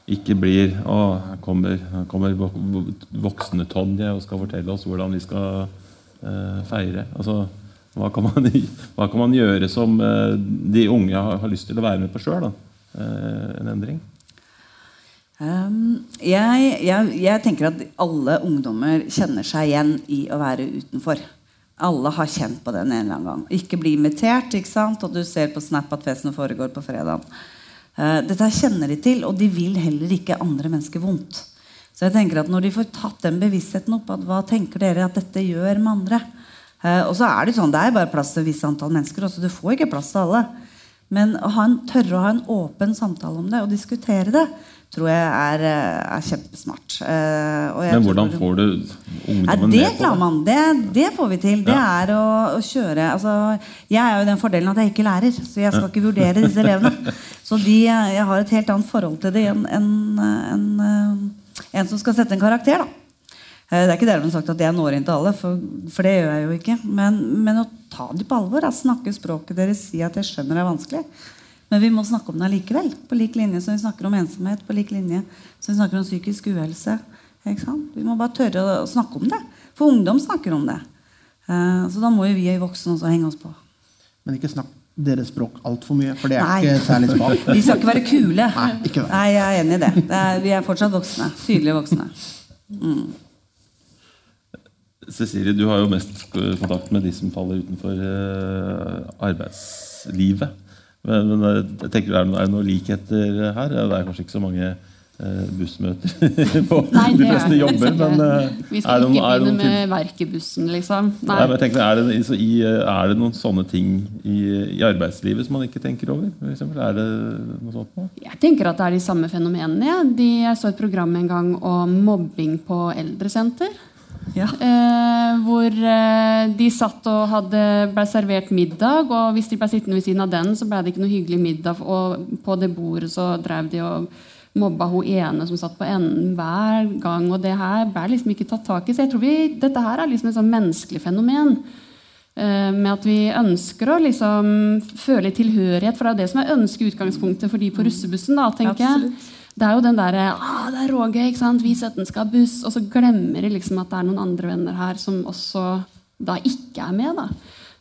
ikke blir Å, her kommer, her kommer voksne Tonje og skal fortelle oss hvordan vi skal eh, feire. Altså, hva kan, man, [LAUGHS] hva kan man gjøre som eh, de unge har, har, lyst til å være med på sjøl? Eh, en endring? Um, jeg, jeg, jeg, tenker at alle ungdommer kjenner seg igjen i å være utenfor. Alle har kjent på den en eller annen gang. Ikke bli invitert, ikke sant? og du ser på Snap at festen foregår på fredag. Uh, dette kjenner de til, og de vil heller ikke andre mennesker vondt. Så jeg tenker at Når de får tatt den bevisstheten opp, at hva tenker dere at dette gjør med andre? Uh, og så er Det sånn, det er bare plass til et visst antall mennesker. Også, du får ikke plass til alle. Men å en, tørre å ha en åpen samtale om det og diskutere det, tror jeg er, eh, er kjempesmart. Jeg Men hvordan får du ungdommen ja, med på det? Man, det? Det får vi til. Det ja. er å, å kjøre altså, Jeg er jo den fordelen at jeg ikke lærer, så jeg skal ikke vurdere disse elevene. Så de, jeg har et helt annet forhold til det enn en, en, en, en, som skal sette en karakter. da. Eh, det er ikke dermed sagt at jeg når inn til alle, for, for det gjør jeg jo ikke. Men, men å ta dem på alvor, snakke språket deres, si at jeg skjønner det er vanskelig. Men vi må snakke om det allikevel. På lik linje som vi snakker om ensomhet. På lik linje som vi snakker om psykisk uhelse. Vi må bare tørre å snakke om det. For ungdom snakker om det. Eh, så da må jo vi voksne også henge oss på. Men ikke snakk deres språk altfor mye, for det er Nei. ikke særlig smalt. Vi skal ikke være kule. Nei, ikke Nei jeg er enig i det. det vi er fortsatt voksne. Tydelige voksne. Mm. Cecilie, du har jo mest kontakt med de som faller utenfor uh, arbeidslivet. Men, men eh, jeg tenker, er det noen likheter her? Det er kanskje ikke så mange eh, bussmøter [LAUGHS] på Nei, de fleste jobber. Men eh, vi skal ikke noen, begynne med verkebussen, liksom. Nei. Nei tenker, er, det, i, er, det, noen sånne ting i, i, arbeidslivet som man ikke tenker over? Er det noe sånt nå? Jeg tenker at det er de samme fenomenene. Ja. De, jeg så et program en gang om mobbing på eldresenter. Ja. Eh, hvor eh, de satt og hadde, ble servert middag, og hvis de ble sittende ved siden av den, så ble det ikke noe hyggelig middag. Og på det bordet så drev de og mobba hun ene som satt på enden hver gang. Og det her ble liksom ikke tatt tak i. Så jeg tror vi, dette her er liksom et sånn menneskelig fenomen. Eh, med at vi ønsker å liksom føle tilhørighet. For det er det som er ønskeutgangspunktet for de på russebussen. da, tenker Absolutt. jeg. Det er jo den derre ah, 'Det er Råge, ikke sant? vi setten skal ha buss.' Og så glemmer de liksom at det er noen andre venner her som også da ikke er med. da.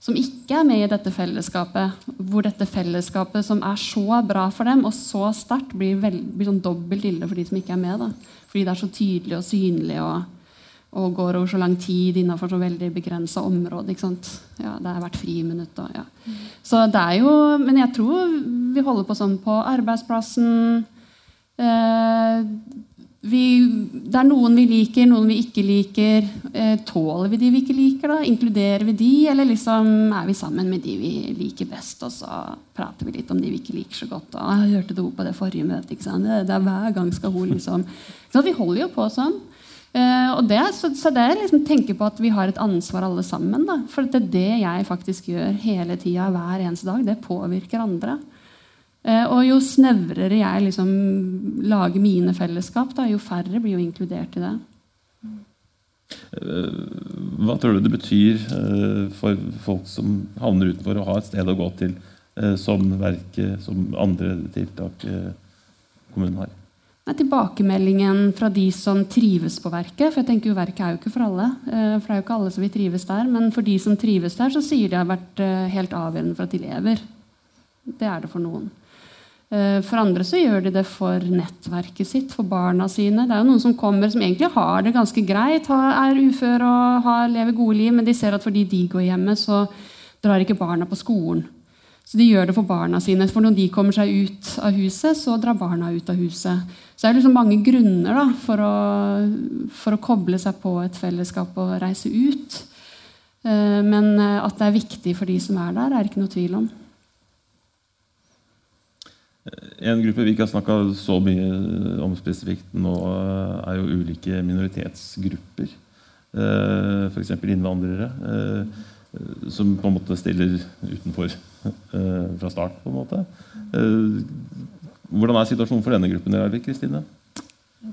Som ikke er med i dette fellesskapet. Hvor dette fellesskapet som er så bra for dem og så sterkt, blir, blir sånn dobbelt ille for de som ikke er med. da. Fordi det er så tydelig og synlig og, og går over så lang tid innenfor så veldig begrensa område. ikke sant? Ja, Det er hvert friminutt. Og, ja. Så det er jo, Men jeg tror vi holder på sånn på arbeidsplassen vi, det er noen vi liker, noen vi ikke liker. Eh, tåler vi de vi ikke liker? da? Inkluderer vi de, eller liksom er vi sammen med de vi liker best? Og så prater vi litt om de vi ikke liker så godt. Og, 'Jeg hørte du på det forrige møtet.' ikke sant? Det, er Hver gang skal hun liksom Så Vi holder jo på sånn. Uh, det, så, så det er liksom tenke på at vi har et ansvar alle sammen. Da. For det er det jeg faktisk gjør hele tida, hver eneste dag. Det påvirker andre. Eh, og jo snevrere jeg liksom lager mine fellesskap, da, jo færre blir jo inkludert i det. Eh, hva tror du det betyr eh, for folk som havner utenfor, å ha et sted å gå til som verket, som andre tiltak kommunen har? Tilbakemeldingen fra de som trives på verket. For jeg tenker jo verket er jo ikke for alle. For det er jo ikke alle som vil trives der. Men for de som trives der, så sier de har vært helt avgjørende for at de lever. Det er det for noen. Eh, for andre så gjør de det for nettverket sitt, for barna sine. Det er jo noen som kommer som egentlig har det ganske greit, er uføre og har, lever gode liv, men de ser at fordi de går hjemme, så drar ikke barna på skolen. Så de gjør det for barna sine. For når de kommer seg ut av huset, så drar barna ut av huset. Så det er liksom mange grunner da, for, å, for å koble seg på et fellesskap og reise ut. Eh, men eh, at det er viktig for de som er der, er det ikke noe tvil om. En gruppe vi ikke har snakka så mye om spesifikt nå, er jo ulike minoritetsgrupper. F.eks. innvandrere. Som på en måte stiller utenfor fra start. på en måte. Hvordan er situasjonen for denne gruppen? Kristine?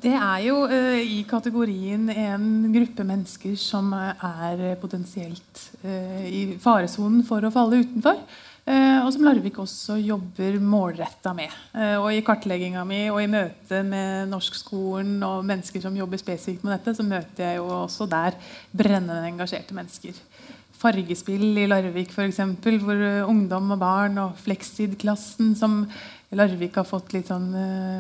Det er jo i kategorien en gruppe mennesker som er potensielt i faresonen for å falle utenfor. Uh, og som Larvik også jobber målretta med. og I kartlegginga mi og i møte med norskskolen og mennesker som jobber spesifikt med dette, så møter jeg jo også der brennende engasjerte mennesker. Fargespill i Larvik, f.eks., hvor ungdom og barn og Flexid-klassen som Larvik har fått litt sånn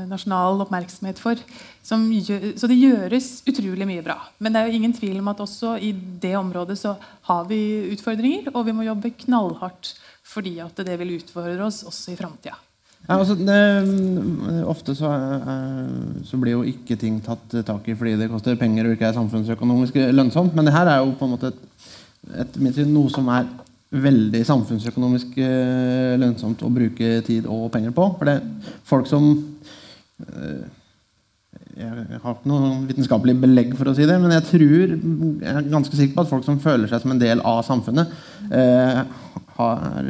nasjonal oppmerksomhet for. Gjør, så det gjøres utrolig mye bra. Men det er jo ingen tvil om at også i det området så har vi utfordringer, og vi må jobbe knallhardt fordi at det vil utfordre oss også i framtida. Ja, altså, ofte så, så, blir jo ikke ting tatt tak i fordi det koster penger og ikke er samfunnsøkonomisk lønnsomt. Men det her er jo på en måte et, et, noe som er veldig samfunnsøkonomisk eh, lønnsomt å bruke tid og penger på. For det er folk som eh, Jeg har ikke noe vitenskapelig belegg for å si det, men jeg tror jeg er ganske sikker på at folk som føler seg som en del av samfunnet, eh, har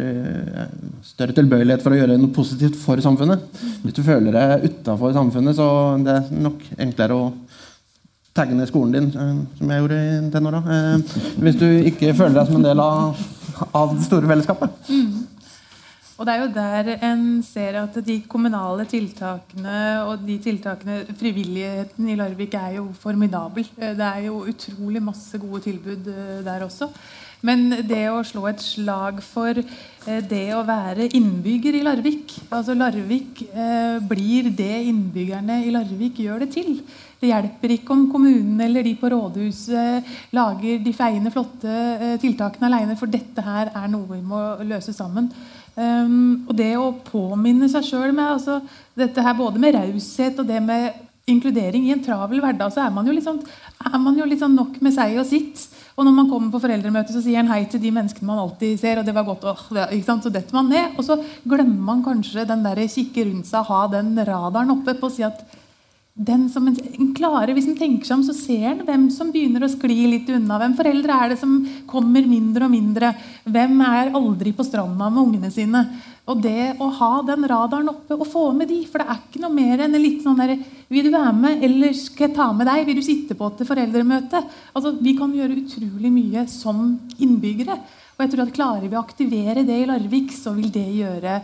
større tilbøyelighet for å gjøre noe positivt for samfunnet. Hvis du føler deg utafor samfunnet, så det er nok enklere å tagge ned skolen din, som jeg gjorde i tenåra. Hvis du ikke føler deg som en del av av det store fellesskapet. Mm. Og det er jo der en ser at de kommunale tiltakene og de tiltakene Frivilligheten i Larvik er jo formidabel. Det er jo utrolig masse gode tilbud eh, der også. Men det å slå et slag for eh, det å være innbygger i Larvik altså Larvik eh, blir det innbyggerne i Larvik gjør det til. Det hjelper ikke om kommunen eller de på rådhuset lager de feiende, flotte eh, tiltakene alene, for dette her er noe vi må løse sammen. Um, og det å påminne seg sjøl med altså, dette her både med raushet og det med inkludering i en travel hverdag, så er man jo litt litt sånn nok med seg og sitt. Og når man kommer på foreldremøte, så sier en hei til de menneskene man alltid ser. og det var godt, åh, det? Så detter man ned. Og så glemmer man kanskje den der kikke rundt seg, ha den radaren oppe på å si at den som en, en klarer, Hvis en tenker seg om, så ser en hvem som begynner å skli litt unna. Hvem foreldre er det som kommer mindre og mindre? Hvem er aldri på stranda med ungene sine? Og det å ha den radaren oppe og få med de, for det er ikke noe mer enn litt sånn der, Vil du være med, eller skal jeg ta med deg? Vil du sitte på til foreldremøte? Altså, Vi kan gjøre utrolig mye som innbyggere. Og jeg tror at Klarer vi å aktivere det i Larvik, så vil det gjøre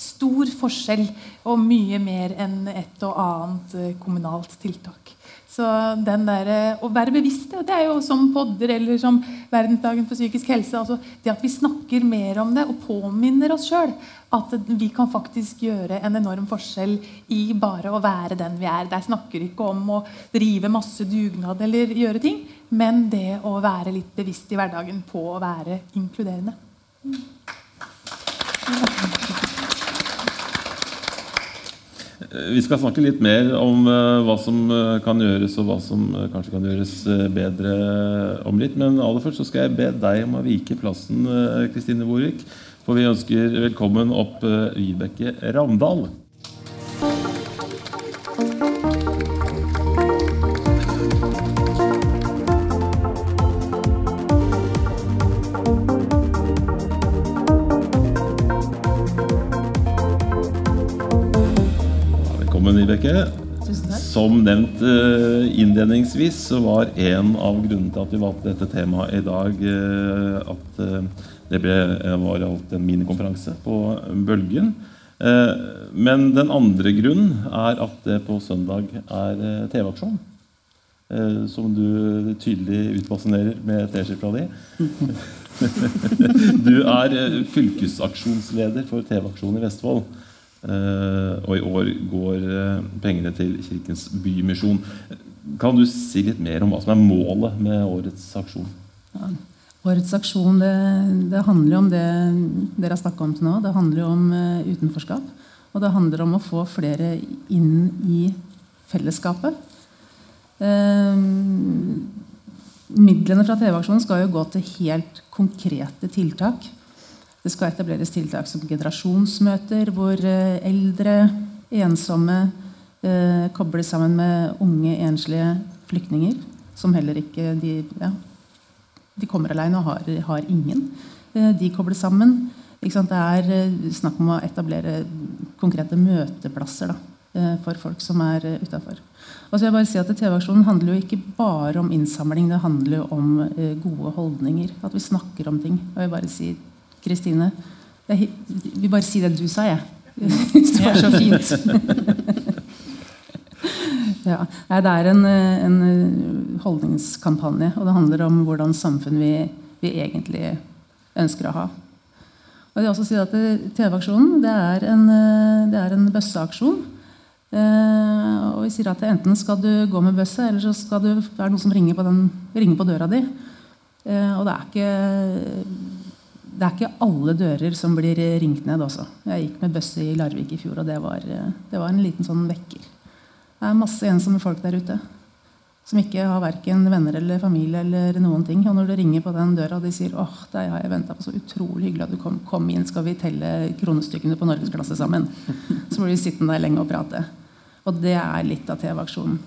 stor forskjell og mye mer enn et og annet eh, kommunalt tiltak. Så den der, eh, Å være bevisst det er jo som podder eller som Verdensdagen for psykisk helse. altså Det at vi snakker mer om det og påminner oss sjøl at vi kan faktisk gjøre en enorm forskjell i bare å være den vi er. Der snakker ikke om å drive masse dugnad eller gjøre ting, men det å være litt bevisst i hverdagen på å være inkluderende. Mm. Vi skal snakke litt mer om uh, hva som uh, kan gjøres, og hva som kanskje kan gjøres bedre om litt. Men aller først så skal jeg be deg om å vike plassen, Kristine Borvik. For vi ønsker velkommen opp Vibeke Ravndal. Vibeke. Som nevnt uh, innledningsvis så var en av grunnene til at vi valgte dette temaet i dag, uh, at uh, det ble, var en minikonferanse på Bølgen. men den andre grunnen er at det på søndag er TV-aksjon. som du tydelig utbasunerer med T-skjorta di. [LAUGHS] [LAUGHS] du er fylkesaksjonsleder for TV-aksjonen i Vestfold. Eh, og i år går eh, pengene til Kirkens Bymisjon. Kan du si litt mer om hva som er målet med årets aksjon? Ja. Årets aksjon det, det, handler om det dere har snakka om til nå. Det handler om uh, utenforskap. Og det handler om å få flere inn i fellesskapet. Midlene fra TV-aksjonen skal jo gå til helt konkrete tiltak. Det skal etableres tiltak som generasjonsmøter, hvor eh, eldre, ensomme eh, kobles sammen med unge, enslige flyktninger. Som heller ikke De, ja, de kommer alene og har, har ingen. Eh, de kobles sammen. Det er eh, snakk om å etablere konkrete møteplasser da, eh, for folk som er utafor. Si TV-aksjonen handler jo ikke bare om innsamling, det handler jo om gode holdninger. At vi snakker om ting. Jeg vil bare si, Kristine vil bare si det du sa, jeg. [LAUGHS] det var så fint. [LAUGHS] ja. Det er en, en, holdningskampanje, og det handler om hvordan samfunn vi, vi egentlig ønsker å ha. Og jeg vil også si at TV-aksjonen det er en, det er en bøsseaksjon. Eh, og vi sier at Enten skal du gå med bøsse, eller så skal du, det er noen som ringer på, den, ringer på døra di. Eh, og det er, ikke, det er ikke alle dører som blir ringt ned også. Jeg gikk med bøsse i Larvik i fjor, og det var, det var en liten sånn vekker. Det er masse ensomme folk der ute som ikke har verken venner eller familie. eller noen ting. Og når du ringer på den døra og de sier åh, deg har jeg venta på, så utrolig hyggelig at du kom, kom, inn, skal vi telle kronestykkene på norgesklasse sammen? [LAUGHS] Så blir vi sittende der lenge og prate. Og det er litt av TV-aksjonen.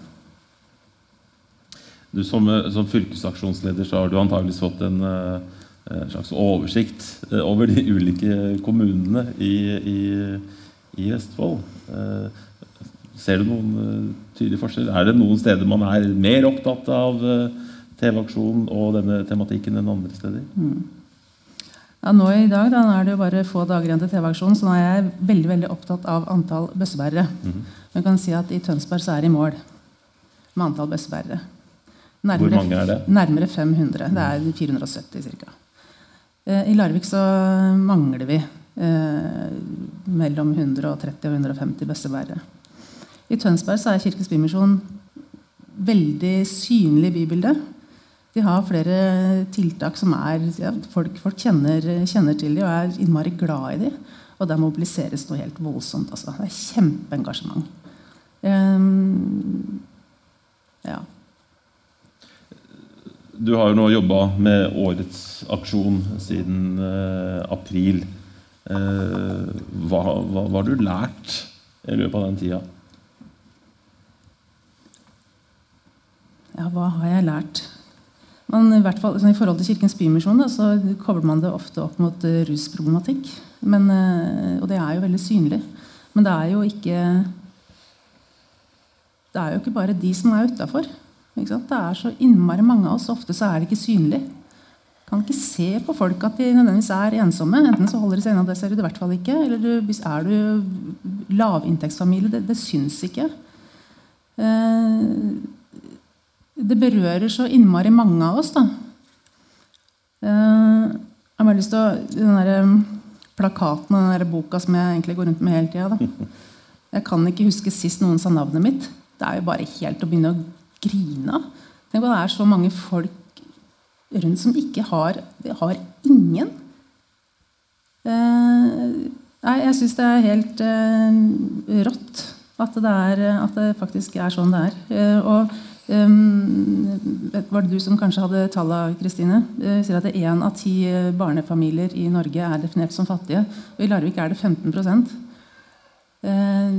Du Som, som fylkesaksjonsleder så har du antageligvis fått en, eh, en slags oversikt eh, over de ulike kommunene i, i, i Vestfold. Eh, Ser du noen tydelige forskjeller? forskjell? Er det noen steder man er mer opptatt av uh, TV-aksjon og denne tematikken enn andre steder? Mm. Ja, nå I dag da, er det jo bare få dager igjen til TV-aksjonen, så nå er jeg veldig veldig opptatt av antall bøssebærere. Mm. Jeg kan si at I Tønsberg så er det i mål med antall bøssebærere. Hvor mange er det? Nærmere 500. Det er 470 ca. Eh, I Larvik så mangler vi eh, mellom 130 og 150 bøssebærere. I Tønsberg så er Kirkens Bymisjon veldig synlig i bybildet. De har flere tiltak som er ja, Folk, folk kjenner, kjenner, til dem og er innmari glad i dem. Og der mobiliseres noe helt voldsomt. Altså. Det er kjempeengasjement. Um, ja. Du har jo nå jobba med årets aksjon siden uh, april. Uh, hva, hva, hva, har du lært i løpet av den tida? Ja, hva har jeg lært? Man, i, hvert fall, I forhold til Kirkens Bymisjon så kobler man det ofte opp mot uh, rusproblematikk. Men, og det er jo veldig synlig. Men det er jo ikke Det er jo ikke bare de som er utafor. Det er så innmari mange av oss. Ofte så er det ikke synlig. Kan ikke se på folk at de nødvendigvis er ensomme. Enten så holder de seg unna, det ser du i hvert fall ikke. Eller du, er du lavinntektsfamilie, det, det syns ikke. Uh, det berører så innmari mange av oss. da. Eh, jeg har bare lyst til å, Den der um, plakaten og den der boka som jeg egentlig går rundt med hele tida Jeg kan ikke huske sist noen sa navnet mitt. Det er jo bare helt å begynne å grine. Tenk på det er så mange folk rundt som ikke har har ingen. Eh, nei, jeg syns det er helt eh, rått at det, er, at det faktisk er sånn det er. Eh, og Um, var det du som kanskje hadde tallene, Kristine? Uh, sier at én av ti barnefamilier i Norge er definert som fattige. Og i Larvik er det 15 uh,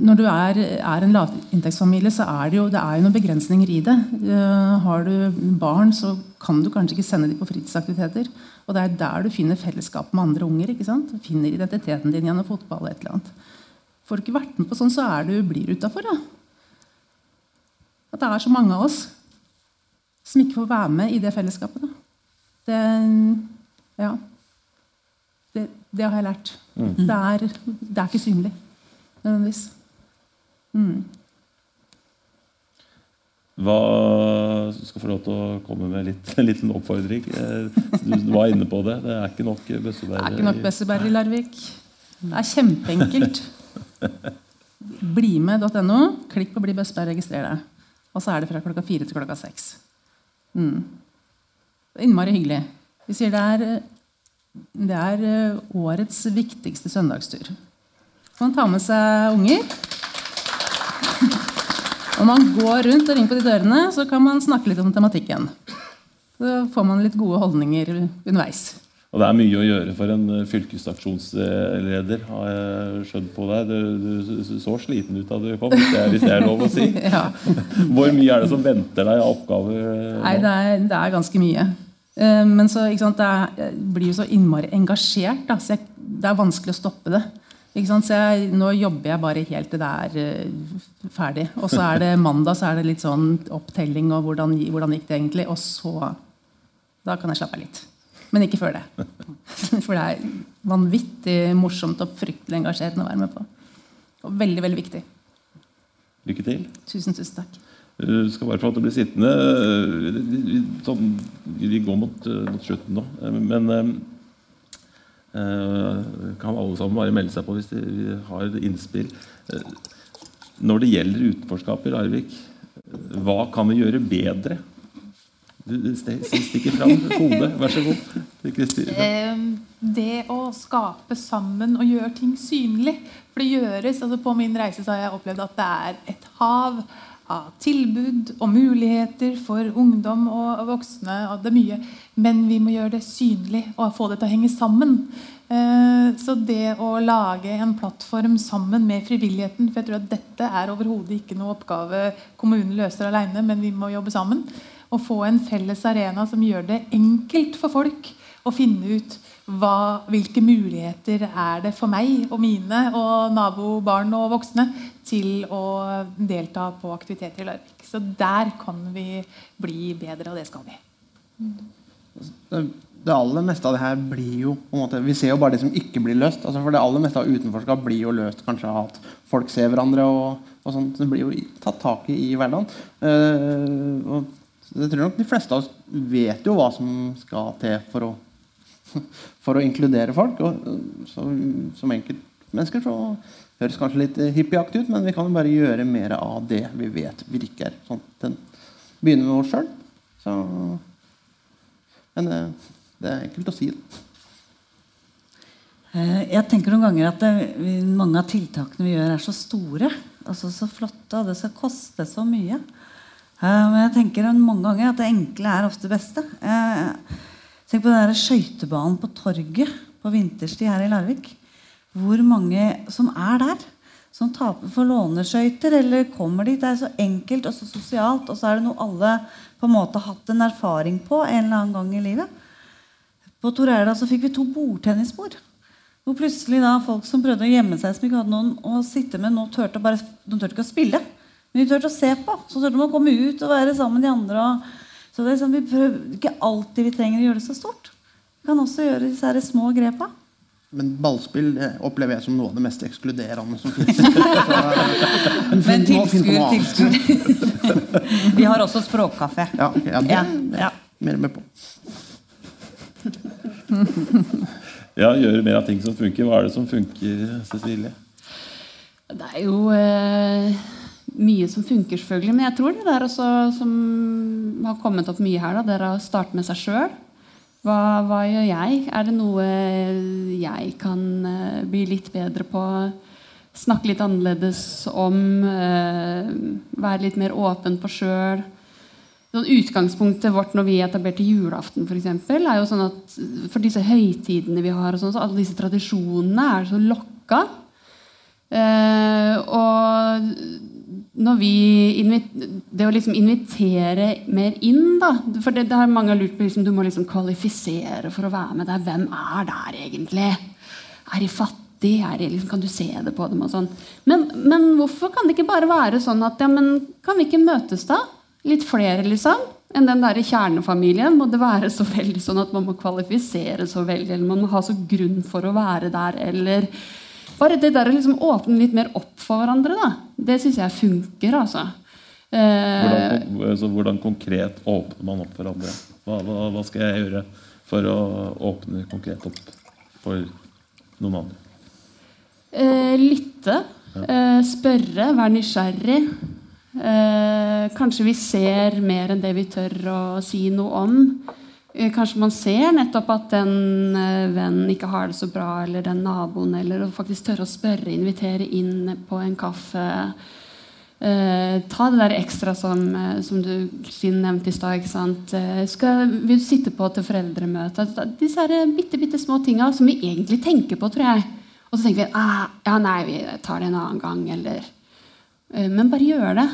Når du er, er en lavinntektsfamilie, så er det jo, det er jo noen begrensninger i det. Uh, har du barn, så kan du kanskje ikke sende dem på fritidsaktiviteter. Og det er der du finner fellesskap med andre unger. ikke sant? Du finner identiteten din gjennom fotball. et eller annet. Får du ikke vært med på sånn, så er du, blir du utafor. Ja. At det er så mange av oss som ikke får være med i det fellesskapet. Det, ja, det, det, har jeg lært. Mm. Det, er, det, er, ikke synlig nødvendigvis. Mm. Hva skal få lov til å komme med litt, [LAUGHS] en liten oppfordring? Eh, du var inne på det. Det er ikke nok bøssebær. Det er ikke nok bøssebær i Larvik. Det er kjempeenkelt. Blime.no. Klikk på 'bli bøssebær', registrer deg. Og så er det fra klokka fire til klokka seks. Mm. Innmari hyggelig. Vi sier det er, det er eh, årets viktigste søndagstur. Så man tar med seg unger. Når man går rundt og ringer på de dørene, så kan man snakke litt om tematikken. Så får man litt gode holdninger underveis. Og det er mye å gjøre for en eh, fylkesaksjonsleder, har jeg skjønt på deg. Du, du så sliten ut da du kom, hvis det, er, hvis det er lov å si. [LAUGHS] Ja. [LAUGHS] Hvor mye er det som venter deg av oppgaver? eh, Nei, det er, det er ganske mye. Eh, Men så, ikke sant, det er, jeg blir jo så innmari engasjert, da, så jeg, det er vanskelig å stoppe det. Så jeg, nå jobber jeg bare helt til det er uh, ferdig. Og så er det mandag så er det litt sånn opptelling og hvordan, hvordan gikk det egentlig. Og så Da kan jeg slappe av litt. Men ikke før det. [LAUGHS] For det er vanvittig morsomt og fryktelig engasjerende å være med på. Og veldig, veldig viktig. Lykke til. Tusen, tusen takk. Du skal bare få lov til å bli sittende. Vi- vi- Sånn, vi går mot, eh, mot slutten nå. Eh, Men eh, eh, kan alle sammen bare melde seg på hvis de har innspill. Eh, Når det gjelder utenforskap i Larvik, eh, hva kan vi gjøre bedre? Du stikker fram hodet. Vær så god. Eh, Det å skape sammen og gjøre ting synlig. For det gjøres, altså På min reise så har jeg opplevd at det er et hav av tilbud og muligheter for ungdom og voksne. og det er mye, Men vi må gjøre det synlig og få det til å henge sammen. Eh, Så det å lage en plattform sammen med frivilligheten For jeg tror at dette er overhodet ikke noe oppgave kommunen løser alene, men vi må jobbe sammen. Og få en felles arena som gjør det enkelt for folk å finne ut hva, hvilke muligheter er det for meg og mine og nabobarn og voksne til å delta på aktiviteter i Larvik. Så der kan vi bli bedre, og det skal vi. det, det aller meste av det her blir jo måte, Vi ser jo bare det som ikke blir løst. Altså for Det aller meste av utenforskap blir jo løst kanskje av at folk ser hverandre. og, og sånt. Det blir jo tatt tak i i hverdagen. Uh, og jeg tror nok de fleste av oss vet jo hva som skal til for å, [LAUGHS] for å inkludere folk. Og, eh, så, som enkeltmennesker så høres kanskje litt eh, hippieaktig ut, men vi kan jo bare gjøre mer av det vi vet virker. Sånn, den begynner med oss sjøl. Men det, det er enkelt å si. det. Eh, Jeg tenker noen ganger at det, mange av tiltakene vi gjør, er så store. Altså så flotte, og det skal koste så mye. Eh, Men jeg tenker mange ganger at det enkle er ofte det beste. Tenk på den skøytebanen på torget på vinterstid her i Larvik. Hvor mange som er der. Som taper for låneskøyter eller kommer dit. Det er så enkelt og så sosialt. Og så er det noe alle på en måte har hatt en erfaring på en eller annen gang i livet. På Tor så fikk vi to bordtennisbord. Hvor plutselig da folk som prøvde å gjemme seg, som ikke hadde noen å sitte med, nå tørte bare, de tørte ikke å spille. Men de turte å se på. Så turte de å komme ut og være sammen med de andre. Og, så det er sånn, vi prøver, ikke alltid vi trenger å gjøre det så stort. Vi kan også gjøre disse her små grepa. Men ballspill opplever jeg som noe av det mest ekskluderende som fins. [LAUGHS] Men tilskuer, tilskuer. [LAUGHS] vi har også språkkaffe. Ja, okay, ja, det Ja, er ja. mer med på. Ja, gjøre mer av ting som funker. Hva er det som funker, Cecilie? Det er jo eh, mye som funker, selvfølgelig. Men jeg tror det der også, som har kommet opp mye her, da, det er å starte med seg sjøl. Hva, hva gjør jeg? Er det noe jeg kan eh, bli litt bedre på? Snakke litt annerledes om? eh, være litt mer åpen på sjøl? Sånn utgangspunktet vårt når vi etablerte julaften, for, eksempel, er jo sånn at for disse høytidene vi har, og sånn, så alle disse tradisjonene er så lokka. Eh, og Det å liksom invitere mer inn, da For det, det har mange lurt på liksom, Du må liksom kvalifisere for å være med der. Hvem er der egentlig? Er de fattige? Liksom, kan du se det på dem? og sånn men, men hvorfor kan det ikke bare være sånn at ja, men Kan vi ikke møtes, da? Litt flere, liksom? Enn den der kjernefamilien? Må det være så veldig sånn at man må kvalifisere så veldig? Eller man må ha så grunn for å være der? Eller bare det der å liksom åpne litt mer opp for hverandre, da. Det syns jeg funker, altså. Eh, Hvordan, altså, hvordan konkret åpner man opp for hverandre? Hva, hva, hva skal jeg gjøre for å åpne konkret opp for noen andre? eh, lytte. Eh, spørre. Være nysgjerrig. Eh, kanskje vi ser mer enn det vi tør å si noe om. Eh, Kanskje man ser nettopp at den eh, vennen ikke har det så bra, eller den naboen, eller faktisk tørre å spørre, invitere inn på en kaffe. Eh, ta det der ekstra som, eh, som du Kristin nevnte i stad. Eh, skal, du sitte på til foreldremøte? Altså, Disse her bitte, bitte små tinga som vi egentlig tenker på, tror jeg. Og så tenker vi ah, ja, nei, vi tar det en annen gang. Eller, eh, men bare gjør det.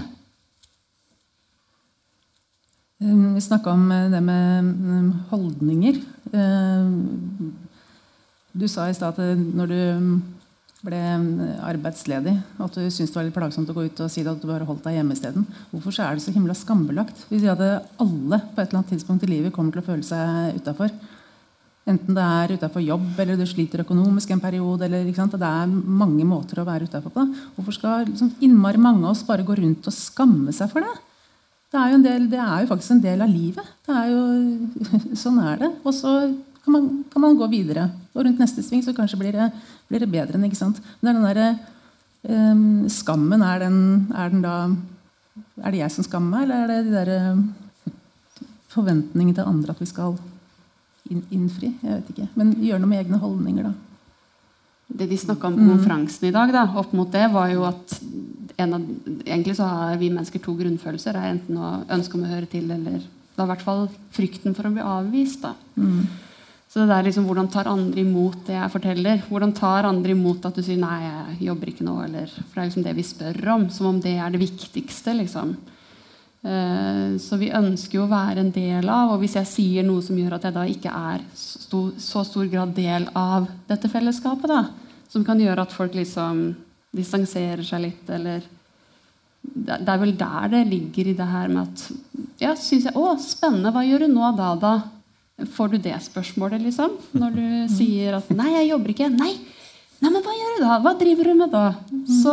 Um, Vi snakka om eh, det med um, holdninger. Um, Du sa i stad at eh, når du ble arbeidsledig, at du syntes det var litt plagsomt å gå ut og si at du bare holdt deg hjemme isteden. Hvorfor er det så himla skambelagt? Vi sier at alle på et eller annet tidspunkt i livet kommer til å føle seg utafor. Enten det er utafor jobb, eller du sliter økonomisk en periode. Eller? Det er mange måter å være utafor på. Hvorfor skal liksom, innmari mange av oss bare gå rundt og skamme seg for det? Det er, jo en del, det er jo faktisk en del av livet. Det er jo, [LAUGHS] sånn er det. Og så kan man, kan man gå videre. Og rundt neste sving så kanskje blir det, blir det bedre. ikke sant? Men den der, um, skammen, er den, er den da Er det jeg som skammer meg, eller er det de derre forventningene til andre at vi skal inn, innfri? Jeg vet ikke. Men gjøre noe med egne holdninger, da. Det de snakka om på konferansen i dag, da, opp mot det, var jo at av, egentlig så har vi mennesker to grunnfølelser. Er enten å ønske om å høre til, eller da i hvert fall frykten for å bli avvist. da. Så det der liksom, Hvordan tar andre imot det jeg forteller? Hvordan tar andre imot at du sier 'nei, jeg jobber ikke nå'? Eller, for det er liksom det vi spør om. Som om det er det viktigste. liksom. Uh, Så vi ønsker jo å være en del av, og hvis jeg sier noe som gjør at jeg da ikke er sto, så stor grad del av dette fellesskapet, da, som kan gjøre at folk liksom distanserer seg litt, eller det er vel der det ligger i det her med at Ja, syns jeg Å, spennende. Hva gjør du nå da, da? Får du det spørsmålet, liksom? Når du [LAUGHS] sier at 'nei, jeg jobber ikke'. Nei! Nei, men hva gjør du da? Hva driver du med da? Så,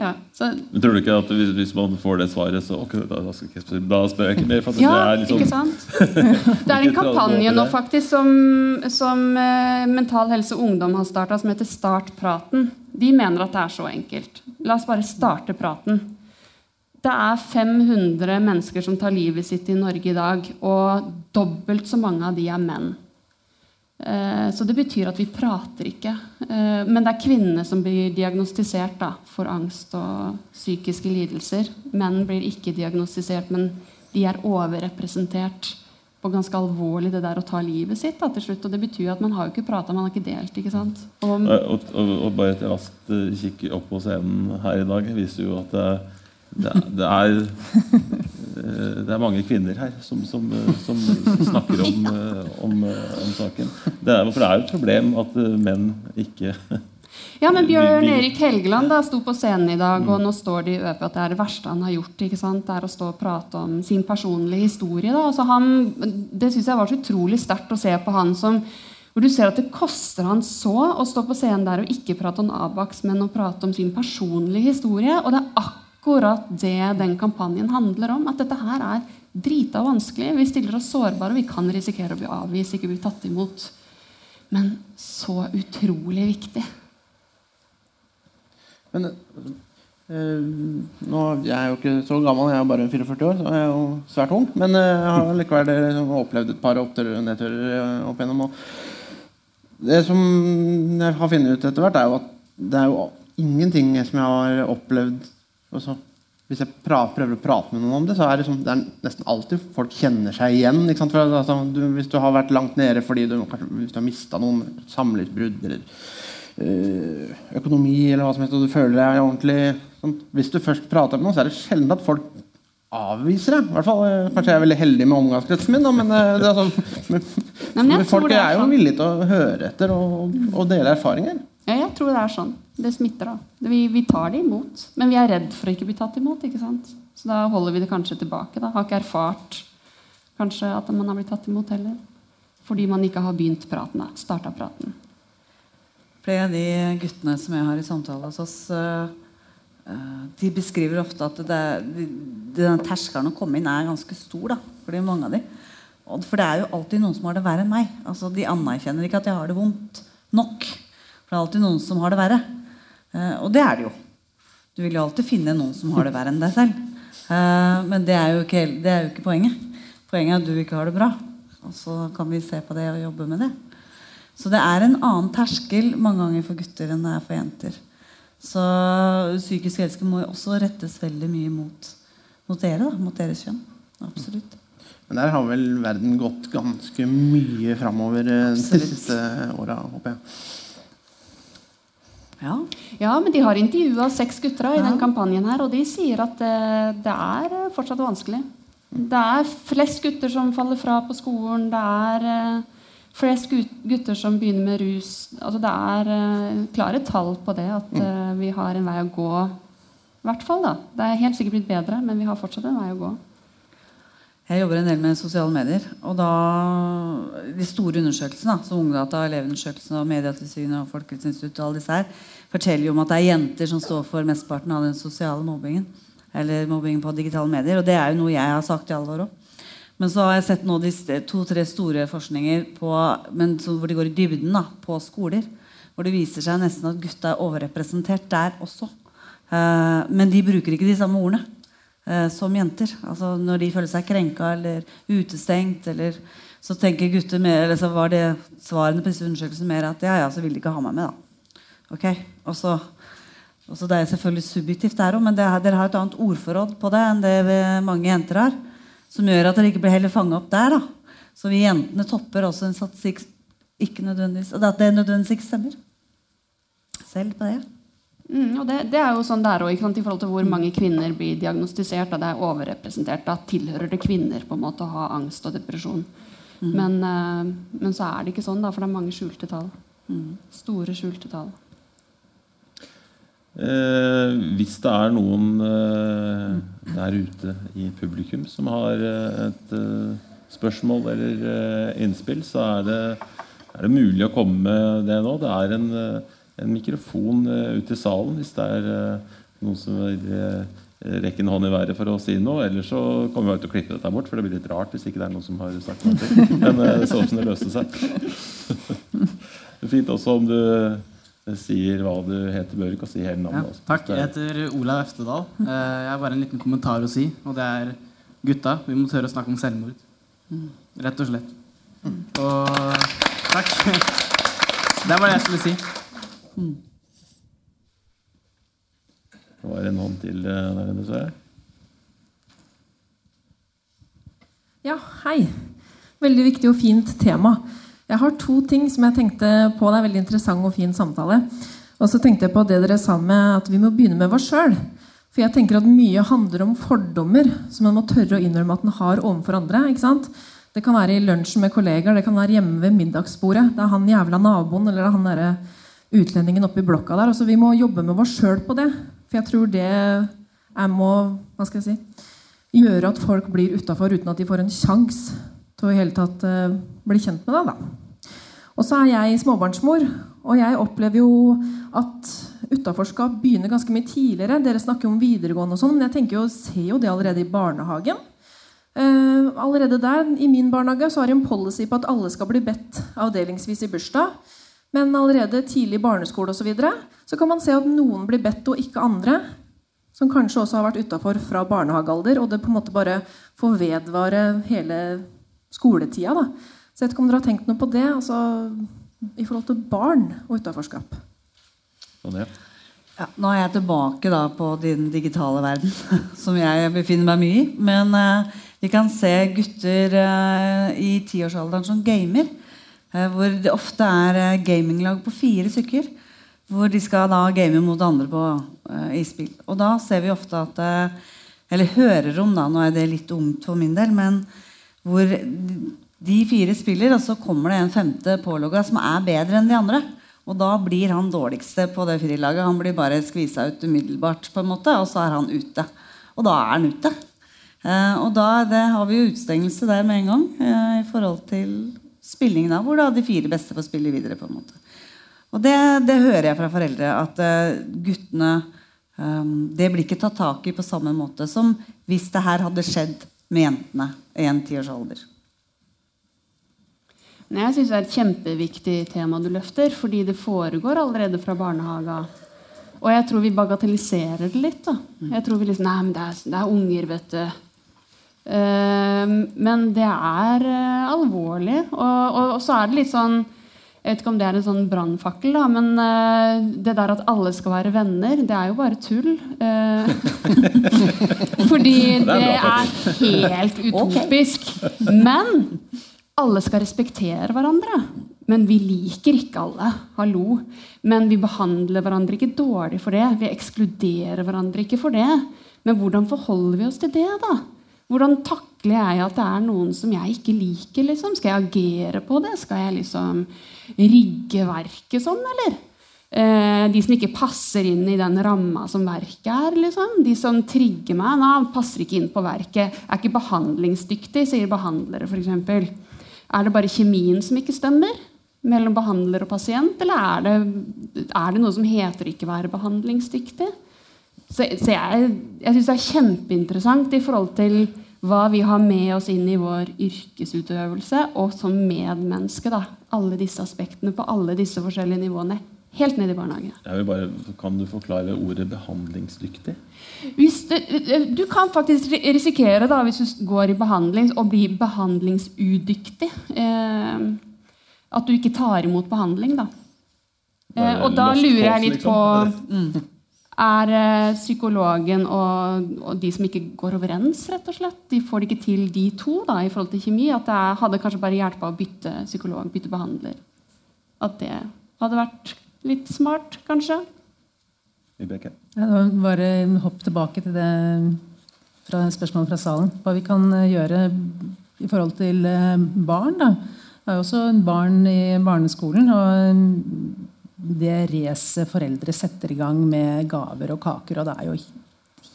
ja. Så, Men tror du ikke at hvis, hvis man får det svaret, så okay, da, da, jeg da spør jeg ikke mer? For ja, det er liksom, ikke sant? [LAUGHS] Det er en kampanje nå faktisk som, som uh, Mental Helse Ungdom har starta, som heter Start praten. De mener at det er så enkelt. La oss bare starte praten. Det er 500 mennesker som tar livet sitt i Norge i dag, og dobbelt så mange av de er menn. Eh, Så det betyr at vi prater ikke. Eh, Men det er kvinnene som blir diagnostisert da, for angst og psykiske lidelser. Menn blir ikke diagnostisert, men de er overrepresentert på ganske alvorlig det der å ta livet sitt da, til slutt. Og det betyr at man har jo ikke prata, man har ikke delt. ikke sant? Og, og, og, og bare et raskt eh, kikk opp på scenen her i dag viser jo at det, det, det er eh, det er mange kvinner her som, som, eh, som snakker om, [LAUGHS] eh, om, om saken. Det er, for det er jo et problem at menn ikke [LAUGHS] Ja, men [LAUGHS] Bjørn Erik Helgeland da, sto på scenen i dag, og nå står de i ØP at det er det verste han har gjort. ikke sant? Det er å stå og prate om sin personlige historie. da. Altså han, det syns jeg var så utrolig sterkt å se på han som hvor du ser at det koster han så å stå på scenen der og ikke prate om Abax, men å prate om sin personlige historie. Og det er akkurat det den kampanjen handler om. At dette her er drita vanskelig. Vi stiller oss sårbare, og vi kan risikere å bli avvist, ikke bli tatt imot. Men så utrolig viktig. Men øh, nå, Jeg er jo ikke så gammel, jeg er bare 44 år, så jeg er jo svært ung. Men eh, jeg har likevel liksom opplevd et par opptører og nedturer eh, opp igjennom. Og det som jeg har funnet ut etter hvert, er jo at det er jo ingenting som jeg har opplevd altså, Hvis jeg prøver å prate med noen om det, så er det, som, det er nesten alltid folk kjenner seg igjen. For, altså, du, hvis du har vært langt nede fordi du, kanskje, hvis du har mista noen samlivsbrudd eller øh, økonomi eller hva som helst, og du føler deg ordentlig sånn. Hvis du først prater med noen, så er det sjelden at folk avviser. I hvert fall, eh, Kanskje jeg er veldig heldig med omgangskretsen min, da, men, eh, det er sånn, [LAUGHS] men, men folk er, er jo sånn. villige til å høre etter og, og dele erfaringer. Ja, jeg tror det er sånn. Det smitter, da. Vi, vi tar det imot. Men vi er redd for å ikke bli tatt imot. ikke sant? Så da holder vi det kanskje tilbake. da. Har ikke erfart kanskje at man har blitt tatt imot heller. Fordi man ikke har begynt praten. Starta praten. Flere av de guttene som jeg har i samtale hos oss, eh, eh, de beskriver ofte at det, er- den terskelen å komme inn er ganske stor da, for de mange av de. For det er jo alltid noen som har det verre enn meg. Altså, de anerkjenner ikke at jeg har det vondt nok. For det er alltid noen som har det verre. Eh, og det er det jo. Du vil jo alltid finne noen som har det verre enn deg selv. Eh, men det er, jo ikke, det er jo ikke poenget. Poenget er at du ikke har det bra. Og så kan vi se på det og jobbe med det. Så det er en annen terskel mange ganger for gutter enn det er for jenter. Så psykisk helse må jo også rettes veldig mye mot, mot dere, da, mot deres kjønn. Absolutt. Men der har vel verden gått ganske mye framover eh, de siste åra, håper jeg. Ja. Ja, men de har intervjua seks gutter i Ja. den kampanjen her, og de sier at det, det er eh, fortsatt vanskelig. Det er flest gutter som faller fra på skolen. Det er eh, flest gutter som begynner med rus. Altså, det er eh, klare tall på det, at eh, vi har en vei å gå. I hvert fall da. Det er helt sikkert blitt bedre, men vi har fortsatt en vei å gå. Jeg jobber en del med sosiale medier. Og da de store undersøkelsene, som Ungdata, Elevundersøkelsen og Medietilsynet og Folkehelseinstituttet, alle disse her, forteller jo om at det er jenter som står for mesteparten av den sosiale mobbingen. Eller mobbingen på digitale medier. Og det er jo noe jeg har sagt i alle år òg. Men så har jeg sett nå to-tre store forskninger på, så, hvor de går i dybden da, på skoler. Hvor det viser seg nesten at gutta er overrepresentert der også. Eh, men de bruker ikke de samme ordene eh, som jenter. Altså Når de føler seg krenka eller utestengt, eller, så tenker gutter mer eller så var det svarene på disse undersøkelsene mer at ja, ja, så vil de ikke ha meg med. da. Ok, og så, Det er selvfølgelig subjektivt, der også, men det, er- dere har et annet ordforråd på det enn det mange jenter har. Som gjør at dere ikke blir heller fanga opp der. da. Så vi jentene topper også en statistikk ikke nødvendigvis, og at det nødvendigvis ikke stemmer. Selv på det. Mm, og det, det er jo sånn det er også, I forhold til hvor mange kvinner blir diagnostisert. Da det er overrepresentert. Da tilhører det kvinner på en måte å ha angst og depresjon. Men, uh, men så er det ikke sånn, da, for det er mange skjulte tall. Store skjulte tall. Eh, hvis det er noen eh, der ute i publikum som har eh, et eh, spørsmål eller eh, innspill, så er det, er det mulig å komme med det nå. Det er en, eh, en mikrofon ut ute i salen hvis det er eh, noen som vil eh, rekke en hånd i været for å si noe. Eller så kommer vi til å klippe dette bort, for det blir litt rart hvis ikke det er noen som har sagt noe. til. [LAUGHS] Men eh, det så ut som det løste seg. [LAUGHS] Det er fint også om du eh, sier hva du heter, Børk, og sier hele navnet. Ja, takk. Jeg heter Olav Eftedal. Eh, Jeg har bare en liten kommentar å si, og det er gutta, vi må tørre å snakke om selvmord. Rett og slett. Og takk. [LAUGHS] Det er bare det jeg skulle si. Det var en hånd til eh, der inne, så jeg. Ja, hei. Veldig viktig og fint tema. Jeg har to ting som jeg tenkte på. Det er veldig interessant og fin samtale. Og så tenkte jeg på det dere sa med at vi må begynne med oss sjøl. For jeg tenker at mye handler om fordommer som man må tørre å innrømme at man har overfor andre. ikke sant? Det kan være i lunsjen med kollegaer, det kan være hjemme ved middagsbordet. Det er han jævla naboen eller det er han derre utlendingen oppe i blokka der. Altså, vi må jobbe med oss sjøl på det. For jeg tror det jeg må hva skal jeg si, gjøre at folk blir utafor uten at de får en sjanse til å i hele tatt uh, bli kjent med deg. da. Og så er jeg småbarnsmor, og jeg opplever jo at utaforskap begynner ganske mye tidligere. Dere snakker om videregående og sånn, men jeg tenker jo, ser jo det allerede i barnehagen. Uh, allerede der, I min barnehage så har de en policy på at alle skal bli bedt avdelingsvis i bursdag. Men allerede tidlig i barneskole og så, videre, så kan man se at noen blir bedt, og ikke andre. Som kanskje også har vært utafor fra barnehagealder, og det på en måte bare får vedvare hele skoletida. Da. Så jeg vet ikke om dere har tenkt noe på det altså, i forhold til barn og utaforskap. Ja. Ja, nå er jeg tilbake da på den digitale verden, [LAUGHS] som jeg befinner meg mye i. Men eh, vi kan se gutter eh, i tiårsalderen som gamer. Eh, hvor det ofte er eh, gaminglag på fire stykker. Hvor de skal da game mot andre på, eh, i spill. Og da ser vi ofte at Eller hører om, da, nå er det litt ungt for min del, men hvor de fire spiller, og så kommer det en femte pålogga som er bedre enn de andre. Og da blir han dårligste på det frilaget. Han blir bare skvisa ut umiddelbart, på en måte, og så er han ute. Og da er han ute. Eh, og da det har vi jo utestengelse der med en gang eh, i forhold til spillingen, da, hvor da de fire beste får spille videre. på en måte. Og det, det hører jeg fra foreldre, at eh, guttene um, Det blir ikke tatt tak i på samme måte som hvis det her hadde skjedd med jentene i en tiårsalder. Jeg synes det er et kjempeviktig tema du løfter, fordi det foregår allerede fra barnehaga. Og jeg tror vi bagatelliserer det litt. da. Jeg tror vi liksom, Nei, men det er, det er unger, vet du. Eh, men det er eh, alvorlig. Og, og, og så er det litt sånn Jeg vet ikke om det er en sånn brannfakkel, men uh, det der at alle skal være venner, det er jo bare tull. Uh, [LAUGHS] fordi det er helt [LAUGHS] utopisk. Men alle skal respektere hverandre. Men vi liker ikke alle. Hallo. Men vi behandler hverandre ikke dårlig for det. Vi ekskluderer hverandre ikke for det. Men hvordan forholder vi oss til det, da? Hvordan takler jeg at det er noen som jeg ikke liker? Liksom? Skal jeg agere på det? Skal jeg liksom rigge verket sånn, eller? Eh, de som ikke passer inn i den ramma som verket er. Liksom. De som trigger meg, na, passer ikke inn på verket. Er ikke behandlingsdyktig, sier behandlere f.eks. Er det bare kjemien som ikke stemmer mellom behandler og pasient? Eller er det, er det noe som heter ikke være behandlingsdyktig? Så, så jeg, jeg syns det er kjempeinteressant i forhold til hva vi har med oss inn i vår yrkesutøvelse, og som medmenneske. da, Alle disse aspektene på alle disse forskjellige nivåene. Helt ned i barnehagen. Bare, kan du forklare ordet 'behandlingsdyktig'? Du, du, kan faktisk risikere, da, hvis du går i behandling, å bli behandlingsudyktig. Eh, at du ikke tar imot behandling, da. Eh, og da lurer jeg litt på mm, er eh, psykologen og, og, de som ikke går overens, rett og slett. De får det ikke til, de to, da, i forhold til kjemi. At det hadde kanskje bare hjelpa å bytte psykolog, bytte behandler. At det hadde vært litt smart, kanskje. Ja, bare hopp tilbake til det fra spørsmålet fra salen. Hva vi kan eh, gjøre i forhold til eh, barn. da. Det er jo også barn i barneskolen. og det racet foreldre setter i gang med gaver og kaker. og Det er jo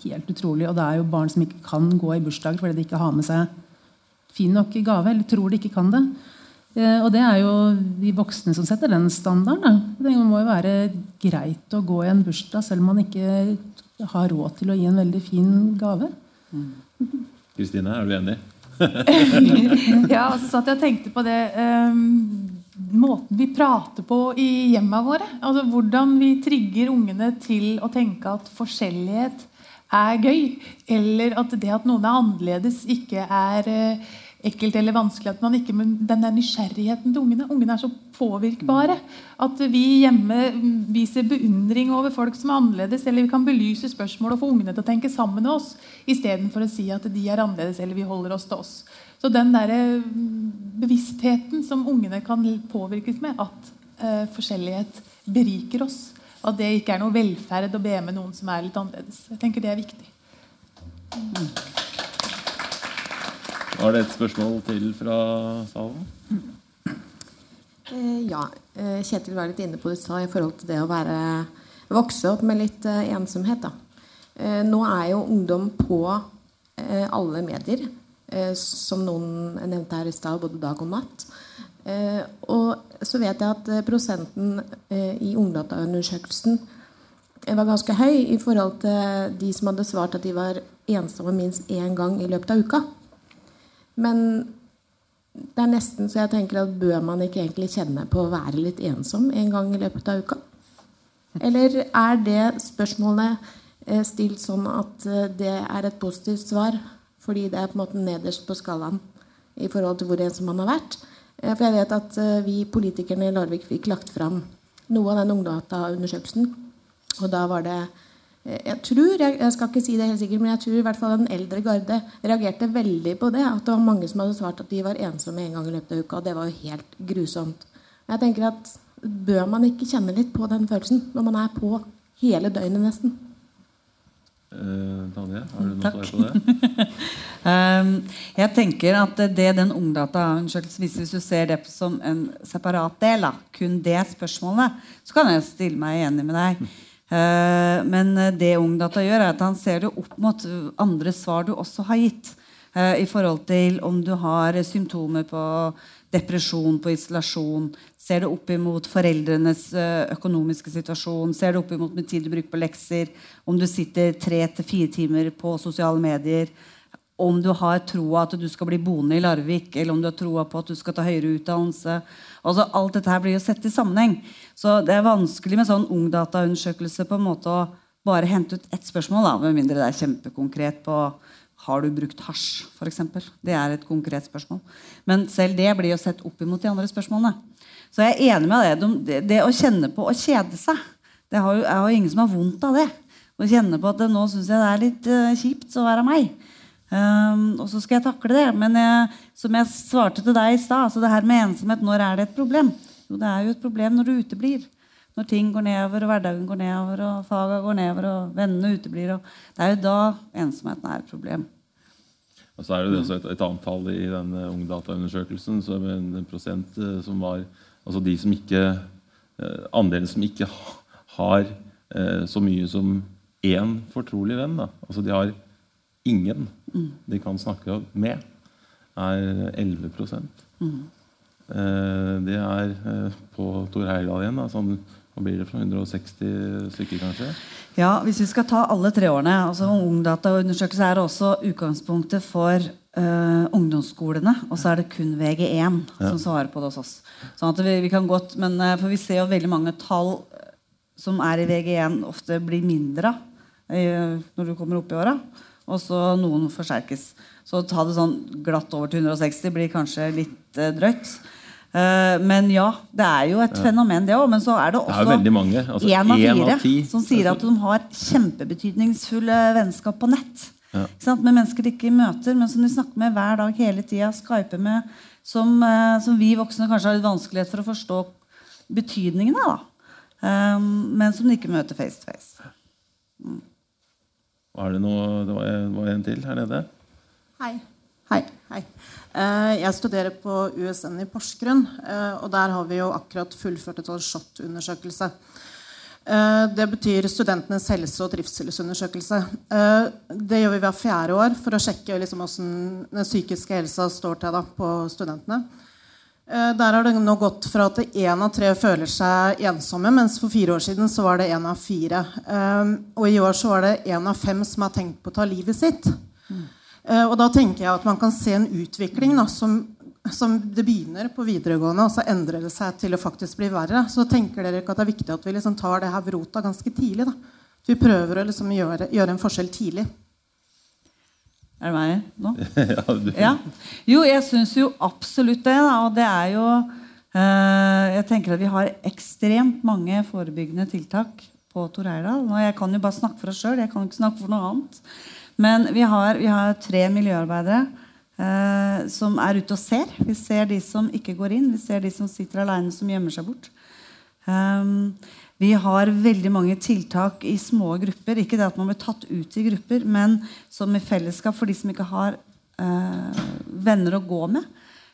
helt utrolig. Og det er jo barn som ikke kan gå i bursdager fordi de ikke har med seg fin nok gave, eller tror de ikke kan det. Eh, og det er jo de voksne som setter den standarden. Det må jo være greit å gå i en bursdag selv om man ikke har råd til å gi en veldig fin gave. Kristine, er du enig? [LAUGHS] ja, og så satt jeg og tenkte på det. Um, måten vi prater på i hjemmene våre. Altså Hvordan vi trigger ungene til å tenke at forskjellighet er gøy. Eller at det at noen er annerledes, ikke er eh, ekkelt eller vanskelig. at man ikke, men Den der nysgjerrigheten til ungene. Ungene er så påvirkbare. At vi hjemme viser beundring over folk som er annerledes. Eller vi kan belyse spørsmål og få ungene til å tenke sammen med oss istedenfor å si at de er annerledes eller vi holder oss til oss. Så den der bevisstheten som ungene kan påvirkes med, at eh, forskjellighet beriker oss, at det ikke er noe velferd å be med noen som er litt annerledes. Jeg tenker det er viktig. Mm. Var det et spørsmål til fra salen? Eh, ja. Eh, Kjetil var litt inne på det sa i forhold til det å være, vokse opp med litt eh, ensomhet. Da. Eh, nå er jo ungdom på alle medier. Eh, som noen nevnte her i stad, både dag og natt. Eh, og så vet jeg at eh, prosenten i Ungdataundersøkelsen var ganske høy i forhold til de som hadde svart at de var ensomme minst én gang i løpet av uka. Men det er nesten så jeg tenker at bør man ikke egentlig kjenne på å være litt ensom en gang i løpet av uka? Eller er det spørsmålet stilt sånn at det er et positivt svar fordi det er på en måte nederst på skalaen i forhold til hvor ensom man har vært. Eh, for jeg vet at eh, vi politikerne i Larvik fikk lagt fram noe av den Ungdata-undersøkelsen. Og da var det eh, jeg tror, jeg skal ikke si det helt sikkert, men jeg tror i hvert fall den eldre garde reagerte veldig på det. At det var mange som hadde svart at de var ensomme en gang i løpet av uka. Og det var jo helt grusomt. Jeg tenker at Bør man ikke kjenne litt på den følelsen når man er på hele døgnet nesten? Uh, Tanje, har du noe svar på det? [LAUGHS] um, jeg tenker at det den Ungdata-undersøkelsen viser, hvis du ser det som en separat del, kun det spørsmålet, så kan jeg stille meg enig med deg. Uh, [LAUGHS] men det Ungdata gjør, er at han ser det opp mot andre svar du også har gitt. Uh, I forhold til om du har symptomer på depresjon, på isolasjon, Ser det opp imot foreldrenes eh, økonomiske situasjon? Ser det opp imot med tid du bruker på lekser? Om du sitter tre til fire timer på sosiale medier? Om du har troa at du skal bli boende i Larvik, eller om du har troa på at du skal ta høyere utdannelse. Altså, alt dette her blir jo sett i sammenheng. Så det er vanskelig med sånn ungdataundersøkelse på en måte å bare hente ut ett spørsmål, da, med mindre det er kjempekonkret på har du brukt hasj, f.eks. Det er et konkret spørsmål. Men selv det blir jo sett opp imot de andre spørsmålene. Så jeg er enig med deg. Det, det å kjenne på å kjede seg det har jo, Jeg har ingen som har vondt av det. Å kjenne på at nå syns jeg det er litt uh, kjipt å være meg. Um, og så skal jeg takle det. Men jeg, som jeg svarte til deg i stad, altså det her med ensomhet, når er det et problem? Jo, det er jo et problem når du uteblir. Når ting går nedover, og hverdagen går nedover, og faga går nedover, og vennene uteblir. Og det er jo da ensomheten er et problem. Og så er det et, et annet tall i denne ungdataundersøkelsen, så en, en prosent eh, som var altså de som ikke eh, Andelen som ikke har eh, så mye som én fortrolig venn. Da. Altså de har ingen de kan snakke med, er 11 mm. eh, Det er på Tor Heyerdahl igjen. Da, sånn, hva blir det for 160 stykker, kanskje? Ja, Hvis vi skal ta alle tre årene altså Ungdataundersøkelse er også utgangspunktet for uh, ungdomsskolene. Og så er det kun VG1 ja. som svarer på det hos oss. Sånn at vi, vi kan godt, men uh, For vi ser jo veldig mange tall eh, som er i VG1, ofte blir mindre uh, når du kommer opp i åra. Og så noen forsterkes. Så ta det sånn glatt over til 160 blir kanskje litt drøyt. Men ja, det er jo et ja. fenomen, det òg. Men så er det også er. Altså, av fire av som sier at de har kjempebetydningsfulle vennskap på nett. Ja. Med mennesker de ikke møter, men som de snakker med hver dag hele tida. Skyper med. Som, uh, som, vi voksne kanskje har litt vanskelighet for å forstå betydningen av. Um, men som de ikke møter face to face. Mm. Var det noe Det var, var en til her nede. Hei. Hei. Hei. Eh, jeg studerer på USN i Porsgrunn, eh, og der har vi jo akkurat fullført et SHoT-undersøkelse. Eh, det betyr Studentenes helse- og trivselsundersøkelse. Det gjør vi hver fjerde år for å sjekke liksom hvordan den psykiske helsa står til da, på studentene. Der har det nå gått fra at én av tre føler seg ensomme, mens for fire år siden så var det én av fire. Og i år så var det én av fem som har tenkt på å ta livet sitt. Mm. Eh, og da tenker jeg at man kan se en utvikling da, som, som, det begynner på videregående, og så endrer det seg til å faktisk bli verre. Så tenker dere ikke at det er viktig at vi liksom tar det her vrota rota ganske tidlig? da? Vi prøver å liksom gjøre, gjøre, en forskjell tidlig. Er det meg nå? [LAUGHS] ja, Jo, jeg syns jo absolutt det. Da, og det er jo eh, Jeg tenker at vi har ekstremt mange forebyggende tiltak på Tor Eirdal. Jeg kan jo bare snakke for oss sjøl. Jeg kan ikke snakke for noe annet. Men vi har, vi har tre miljøarbeidere eh, som er ute og ser. Vi ser de som ikke går inn. Vi ser de som sitter alene, som gjemmer seg bort. Um, vi har veldig mange tiltak i små grupper. Ikke det at man blir tatt ut i grupper, men som i fellesskap for de som ikke har uh, venner å gå med.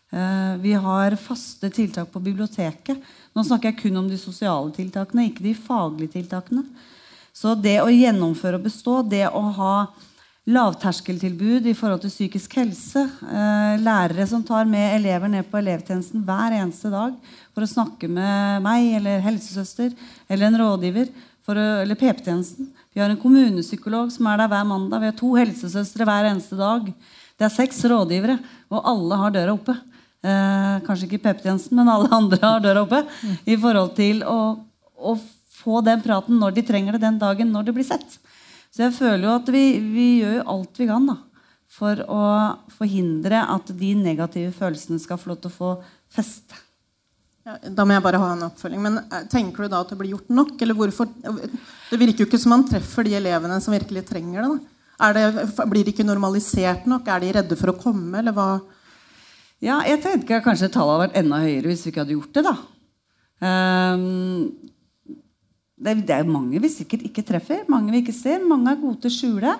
Uh, vi har faste tiltak på biblioteket. Nå snakker jeg kun om de sosiale tiltakene, ikke de faglige tiltakene. Så det å gjennomføre og bestå, det å ha lavterskeltilbud i forhold til psykisk helse. Eh, lærere som tar med elever ned på elevtjenesten hver eneste dag for å snakke med meg eller helsesøster eller en rådgiver å, eller PP-tjenesten. Vi har en kommunepsykolog som er der hver mandag. Vi har to helsesøstre hver eneste dag. Det er seks rådgivere, og alle har døra oppe. Eh, kanskje ikke PP-tjenesten, men alle andre har døra oppe. I forhold til å, å få den praten når de trenger det den dagen når det blir sett. Så jeg føler jo at vi, vi gjør jo alt vi kan da, for å forhindre at de negative følelsene skal få lov til å få feste. Ja, da må jeg bare ha en oppfølging. Men eh, Tenker du da at det blir gjort nok? Eller hvorfor? Det virker jo ikke som man treffer de elevene som virkelig trenger det. det blir det ikke normalisert nok? Er de redde for å komme? Eller hva? Ja, jeg tenker kanskje tallet hadde vært enda høyere hvis vi ikke hadde gjort det. da. Um, det, er mange vi sikkert ikke treffer. Mange vi ikke ser. Mange er gode til å skjule.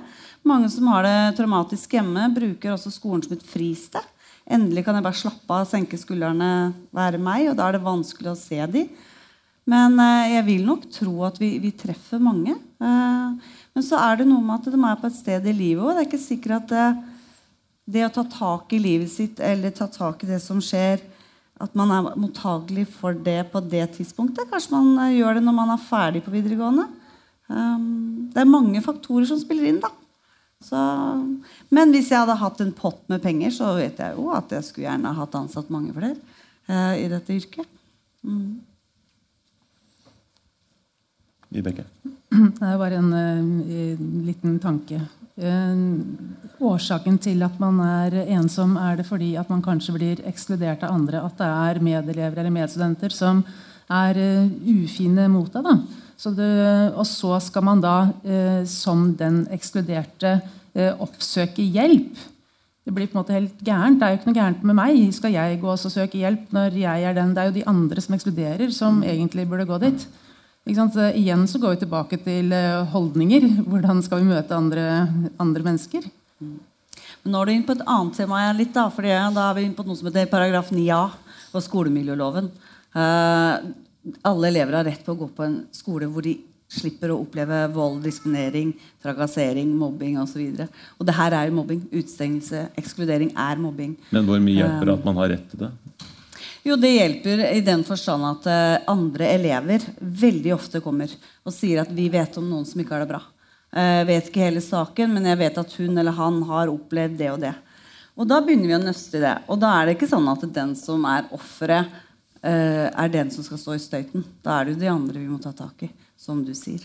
Mange som har det traumatisk hjemme, bruker også skolen som et fristed. Endelig kan jeg bare slappe av, senke skuldrene, være meg. Og da er det vanskelig å se de. Men eh, jeg vil nok tro at vi, vi treffer mange. Eh, men så er det noe med at de er på et sted i livet òg. Det er ikke sikkert at det, eh, det å ta tak i livet sitt eller ta tak i det som skjer, at man er mottagelig for det på det tidspunktet. Kanskje man eh, gjør det når man er ferdig på videregående. Um, det er mange faktorer som spiller inn. da. Så, men hvis jeg hadde hatt en pott med penger, så vet jeg jo at jeg skulle gjerne hatt ansatt mange flere eh, i dette yrket. Mm. Vibeke? [CLEARS THROAT] Det er bare en en liten tanke Eh, årsaken til at man er ensom, er det fordi at man kanskje blir ekskludert av andre? At det er medelever eller medstudenter som er uh, ufine mot deg? da. Så det, og så skal man da, eh, som den ekskluderte, eh, oppsøke hjelp. Det blir på en måte helt gærent. Det er jo ikke noe gærent med meg. Skal jeg gå og søke hjelp når jeg er den? Det er jo de andre som ekskluderer, som egentlig burde gå dit. Igjen så går vi tilbake til holdninger. Hvordan skal vi møte andre, andre mennesker? Men nå er du inne på et annet tema. litt Da fordi da er vi inne på noe som heter paragraf 9a og skolemiljøloven. Uh, alle elever har rett på å gå på en skole hvor de slipper å oppleve vold, diskriminering, trakassering, mobbing osv. Og, så og det her er jo mobbing. Utstengelse, ekskludering er mobbing. Men hvor mye hjelper det at man har rett til det? Jo, Det hjelper i den forstand at uh, andre elever veldig ofte kommer og sier at vi vet om noen som ikke har det bra. Jeg eh, vet ikke hele saken, men jeg vet at hun eller han har opplevd det og det. Og da begynner vi å nøste i det. Og da er det ikke sånn at den som er offeret, uh, er den som skal stå i støyten. Da er det jo de andre vi må ta tak i, som du sier.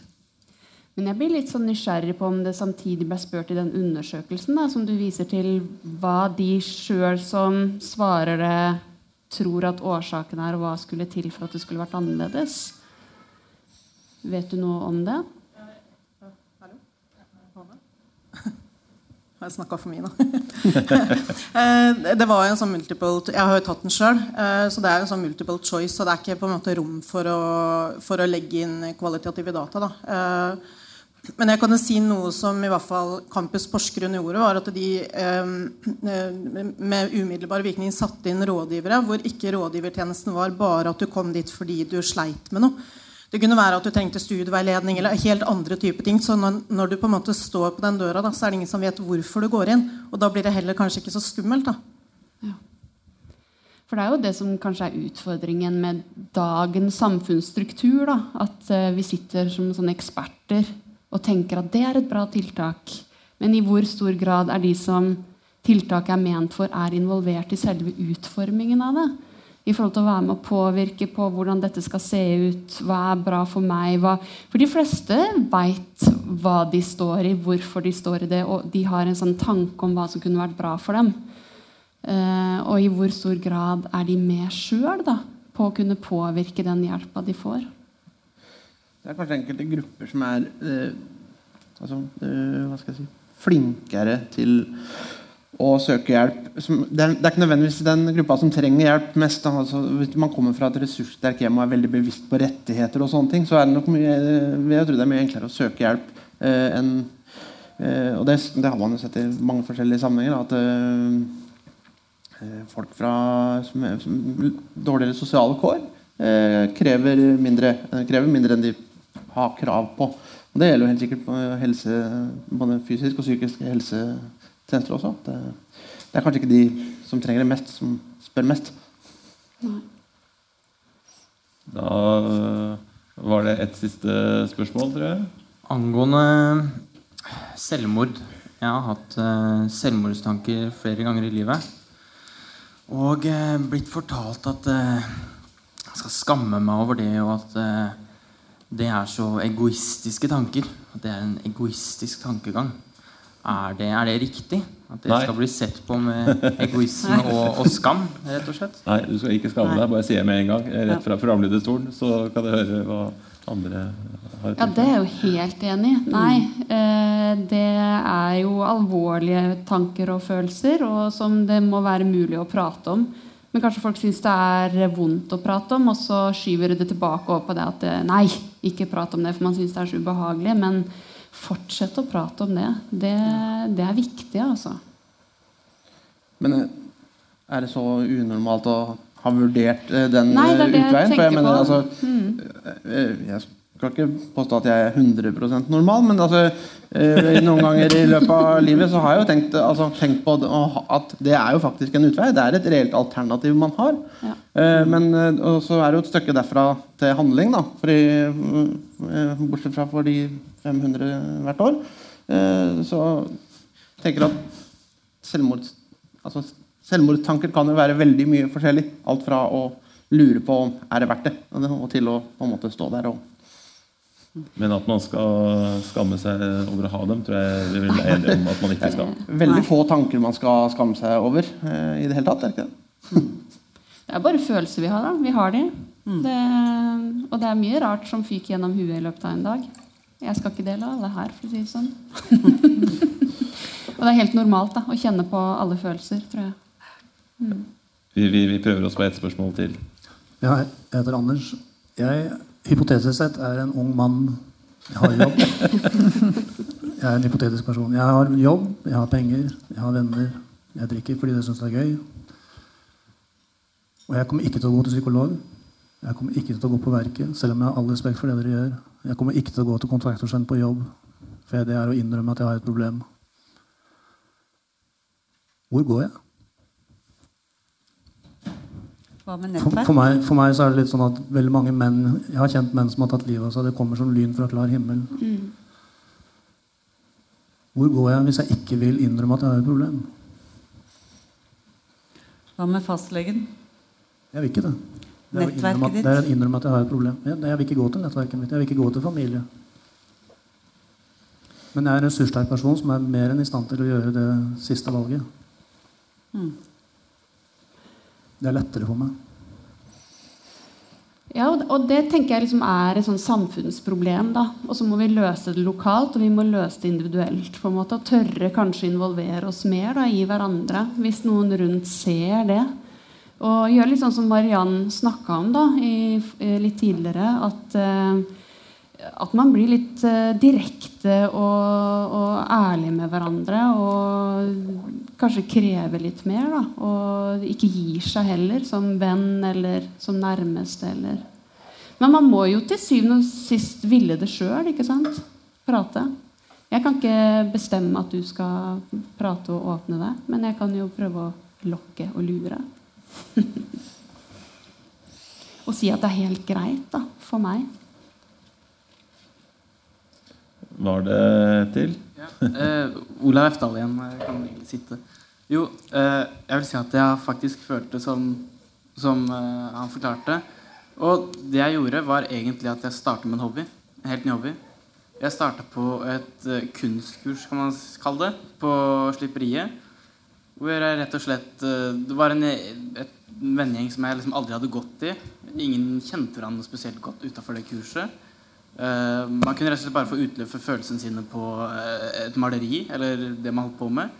Men jeg blir litt sånn nysgjerrig på om det samtidig ble spurt i den undersøkelsen da, som du viser til, hva de sjøl som svarer det, tror at årsaken er, og hva skulle til for at det skulle vært annerledes. Vet du noe om det? Har jeg snakka for mye nå? Eh, det var en sånn multiple Jeg har jo tatt den sjøl. Eh, så det er en sånn multiple choice, så det er ikke på en måte rom for å, for å legge inn kvalitative data. Da. Eh, men jeg kan si noe som i hvert fall Campus Porsgrunn gjorde, var at de med umiddelbar virkning satte inn rådgivere hvor ikke rådgivertjenesten var bare at du kom dit fordi du sleit med noe. Det kunne være at du trengte studieveiledning eller helt andre typer ting. Så når, du på en måte står på den døra, så er det ingen som vet hvorfor du går inn. Og da blir det heller kanskje ikke så skummelt. da. For det er jo det som kanskje er utfordringen med dagens samfunnsstruktur. da, At uh, vi sitter som sånne eksperter og tenker at det er et bra tiltak. Men i hvor stor grad er de som tiltaket er ment for, er involvert i selve utformingen av det? i forhold til å være med å påvirke på hvordan dette skal se ut, hva er bra for meg hva, For de fleste veit hva de står i, hvorfor de står i det, og de har en sånn tanke om hva som kunne vært bra for dem. Uh, og i hvor stor grad er de med sjøl på å kunne påvirke den hjelpa de får? Det er kanskje enkelte grupper som er eh, altså, eh, si, flinkere til å søke hjelp. Det er, det er, ikke nødvendigvis den gruppa som trenger hjelp mest. Altså, hvis man kommer fra et ressurssterkt hjem og er veldig bevisst på rettigheter, og sånne ting, så er det nok mye, jeg tror det er mye enklere å søke hjelp eh, enn eh, Og det, det, har man jo sett i mange forskjellige sammenhenger. At eh, eh folk fra som, som, dårligere sosiale kår eh, krever, mindre, eh, krever mindre enn de har krav på. Og det gjelder jo helt sikkert helse, både fysisk og psykisk helsetjenester også. Det, det, er kanskje ikke de som trenger det mest, som spør mest. Da øh, var det et siste spørsmål, tror jeg. Angående selvmord. Jeg har hatt uh, selvmordstanker flere ganger i livet. Og uh, blitt fortalt at uh, jeg skal skamme meg over det, og at det er så egoistiske tanker. At det er en egoistisk tankegang. Er det, er det riktig? At det Nei. skal bli sett på med egoisme og, og, skam? rett og slett? Nei, du skal ikke skamme deg. Bare si det med en gang. Rett fra programlederstolen, så kan du høre hva andre har Ja, det er jeg jo helt enig i. Nei. Eh, det er jo alvorlige tanker og følelser, og som det må være mulig å prate om. Men kanskje folk syns det er vondt å prate om, og så skyver det tilbake over på det at nei, ikke prat om det, for man syns det er så ubehagelig. men fortsett å prate om det. Det, det er viktig, altså. Men eh, er det så unormalt å ha vurdert eh, den Nei, det er det utveien? Jeg, jeg, mener, altså, mm. jeg skal ikke påstå at jeg er 100% normal, men altså, noen ganger i løpet av livet så har jeg jo tenkt, altså, tenkt, på at det er jo faktisk en utvei. Det er et reelt alternativ man har. Ja. Men så er det jo et stykke derfra til handling. da, fordi, Bortsett fra for de 500 hvert år. Så så jeg tenker at selvmord, altså selvmordstanker kan jo være veldig mye forskjellig. Alt fra å lure på om er det verdt det, og til å på en måte stå der og Men at man skal skamme seg over å ha dem, tror jeg vi vil være enige om at man ikke skal. [LAUGHS] Veldig få tanker man skal skamme seg over eh, i det hele tatt. er det ikke det? Det er bare følelser vi har. da. Vi har de. Det, og det er mye rart som fyker gjennom huet i løpet av en dag. Jeg skal ikke dele alle her, for å si det sånn. [LAUGHS] og det er helt normalt da, å kjenne på alle følelser, tror jeg. Mm. Vi, vi, vi prøver oss på ett spørsmål til. Ja, jeg heter Anders. Jeg, hypotetisk sett, er en ung mann. Jeg har jobb. Jeg er en hypotetisk person. Jeg har jobb, jeg har penger, jeg har venner. Jeg drikker fordi det syns det er gøy. Og jeg kommer ikke til å gå til psykolog. Jeg kommer ikke til å gå på verket, selv om jeg har all respekt for det dere gjør. Jeg kommer ikke til å gå til kontraktorskjønn på jobb, for det er å innrømme at jeg har et problem. Hvor går jeg? Hva med nettverk? for, meg, for meg så er det litt sånn at veldig mange menn Jeg har kjent menn som har tatt livet av seg. Det kommer som lyn fra klar himmel. Mm. Hvor går jeg hvis jeg ikke vil innrømme at jeg har et problem? Hva med fastlegen? Jeg vil ikke det. Det er, at, det er å innrømme at jeg har et problem. Jeg, jeg vil ikke gå til nettverket mitt. Jeg vil ikke gå til familie. Men jeg er en ressurssterk person som er mer enn i stand til å gjøre det siste valget. Mm. Det er lettere for meg. Ja, og- det tenker jeg liksom er et samfunnsproblem. da. Og så må vi løse det lokalt, og vi må løse det individuelt. på en måte, Og tørre kanskje involvere oss mer da, i hverandre, hvis noen rundt ser det. Og gjøre litt sånn som Mariann snakka om da, i, litt tidligere. At, eh, at man blir litt eh, direkte og, og ærlig med hverandre. Og kanskje krever litt mer. da, Og ikke gir seg heller som venn eller som nærmeste. eller Men man må jo til syvende og sist ville det sjøl. Prate. Jeg kan ikke bestemme at du skal prate og åpne deg, men jeg kan jo prøve å lokke og lure. [LAUGHS] og si at det er helt greit da, for meg. Var det til? Eh, Olav Efdal igjen. Jeg kan egentlig sitte. Jo, eh, jeg vil si at jeg faktisk følte som, som eh, han forklarte. Og det jeg gjorde, var egentlig at jeg startet med en hobby. En helt ny hobby. Jeg starta på et eh, kunstkurs, kan man kalle det, på Slipperiet. Hvor jeg rett og slett eh, Det var en, et vennegjeng som jeg liksom aldri hadde gått i. Ingen kjente hverandre spesielt godt utafor det kurset. Eh, man kunne rett og slett bare få utløp for følelsene sine på uh, et maleri eller det man holdt på med.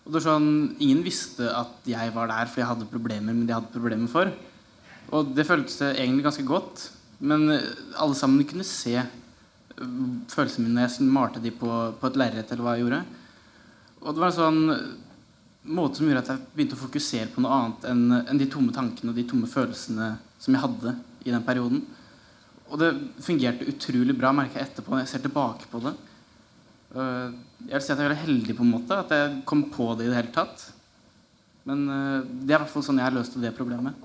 Og det var sånn, Ingen visste at jeg var der fordi jeg hadde problemer det jeg hadde problemer for. Og det føltes egentlig ganske godt. Men alle sammen kunne se eh, følelsene mine når jeg malte de på, på et lerret eller hva jeg gjorde. Og det var en sånn måte som gjorde at jeg begynte å fokusere på noe annet enn enn de tomme tankene og de tomme følelsene som jeg hadde i den perioden. Og det fungerte utrolig bra, merka jeg etterpå når jeg ser tilbake på det. Øh, Jeg vil si at jeg veldig heldig på en måte at jeg kom på det i det hele tatt. Men øh, det er i hvert fall sånn jeg løste det problemet.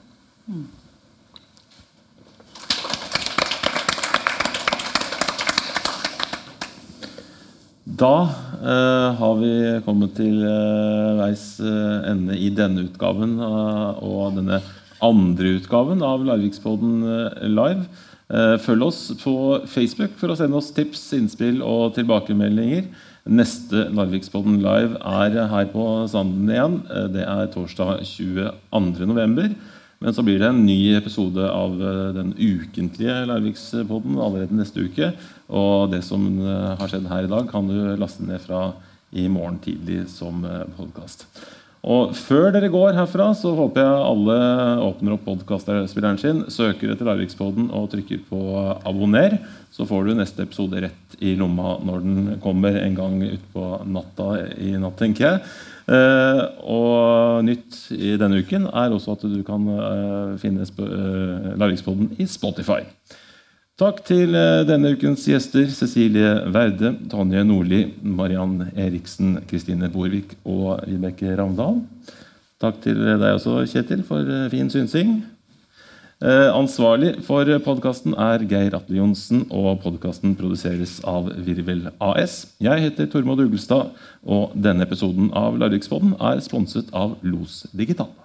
Da eh, har vi kommet til eh, veis eh, ende i denne utgaven eh, og denne andre utgaven av Larvikspodden eh, live. Eh, følg oss på Facebook for å sende oss tips, innspill og tilbakemeldinger. Neste Larvikspodden live er her på Sanden igjen. Eh, Det er torsdag 22. november. Men så blir det en ny episode av eh, den ukentlige Larvikspodden allerede neste uke. Og det som har skjedd her i dag, kan du laste ned fra i morgen tidlig som podkast. Og før dere går herfra, så håper jeg alle åpner opp podkastspilleren sin, søker etter Larvikspodden og trykker på abonner. Så får du neste episode rett i lomma når den kommer en gang utpå natta i natt, tenker jeg. Eh, og nytt i denne uken er også at du kan eh, finne eh, Larvikspodden i Spotify. Takk til eh, denne ukens gjester Cecilie Werde, Tonje Nordli, Mariann Eriksen, Kristine Borvik og Vibeke Ravndal. Takk til deg også, Kjetil, for eh, fin synsing. Eh, ansvarlig for podkasten er Geir Atle Johnsen, og podkasten produseres av Virvel AS. Jeg heter Tormod Ugelstad, og denne episoden av Larvikspodden er sponset av Los Digital.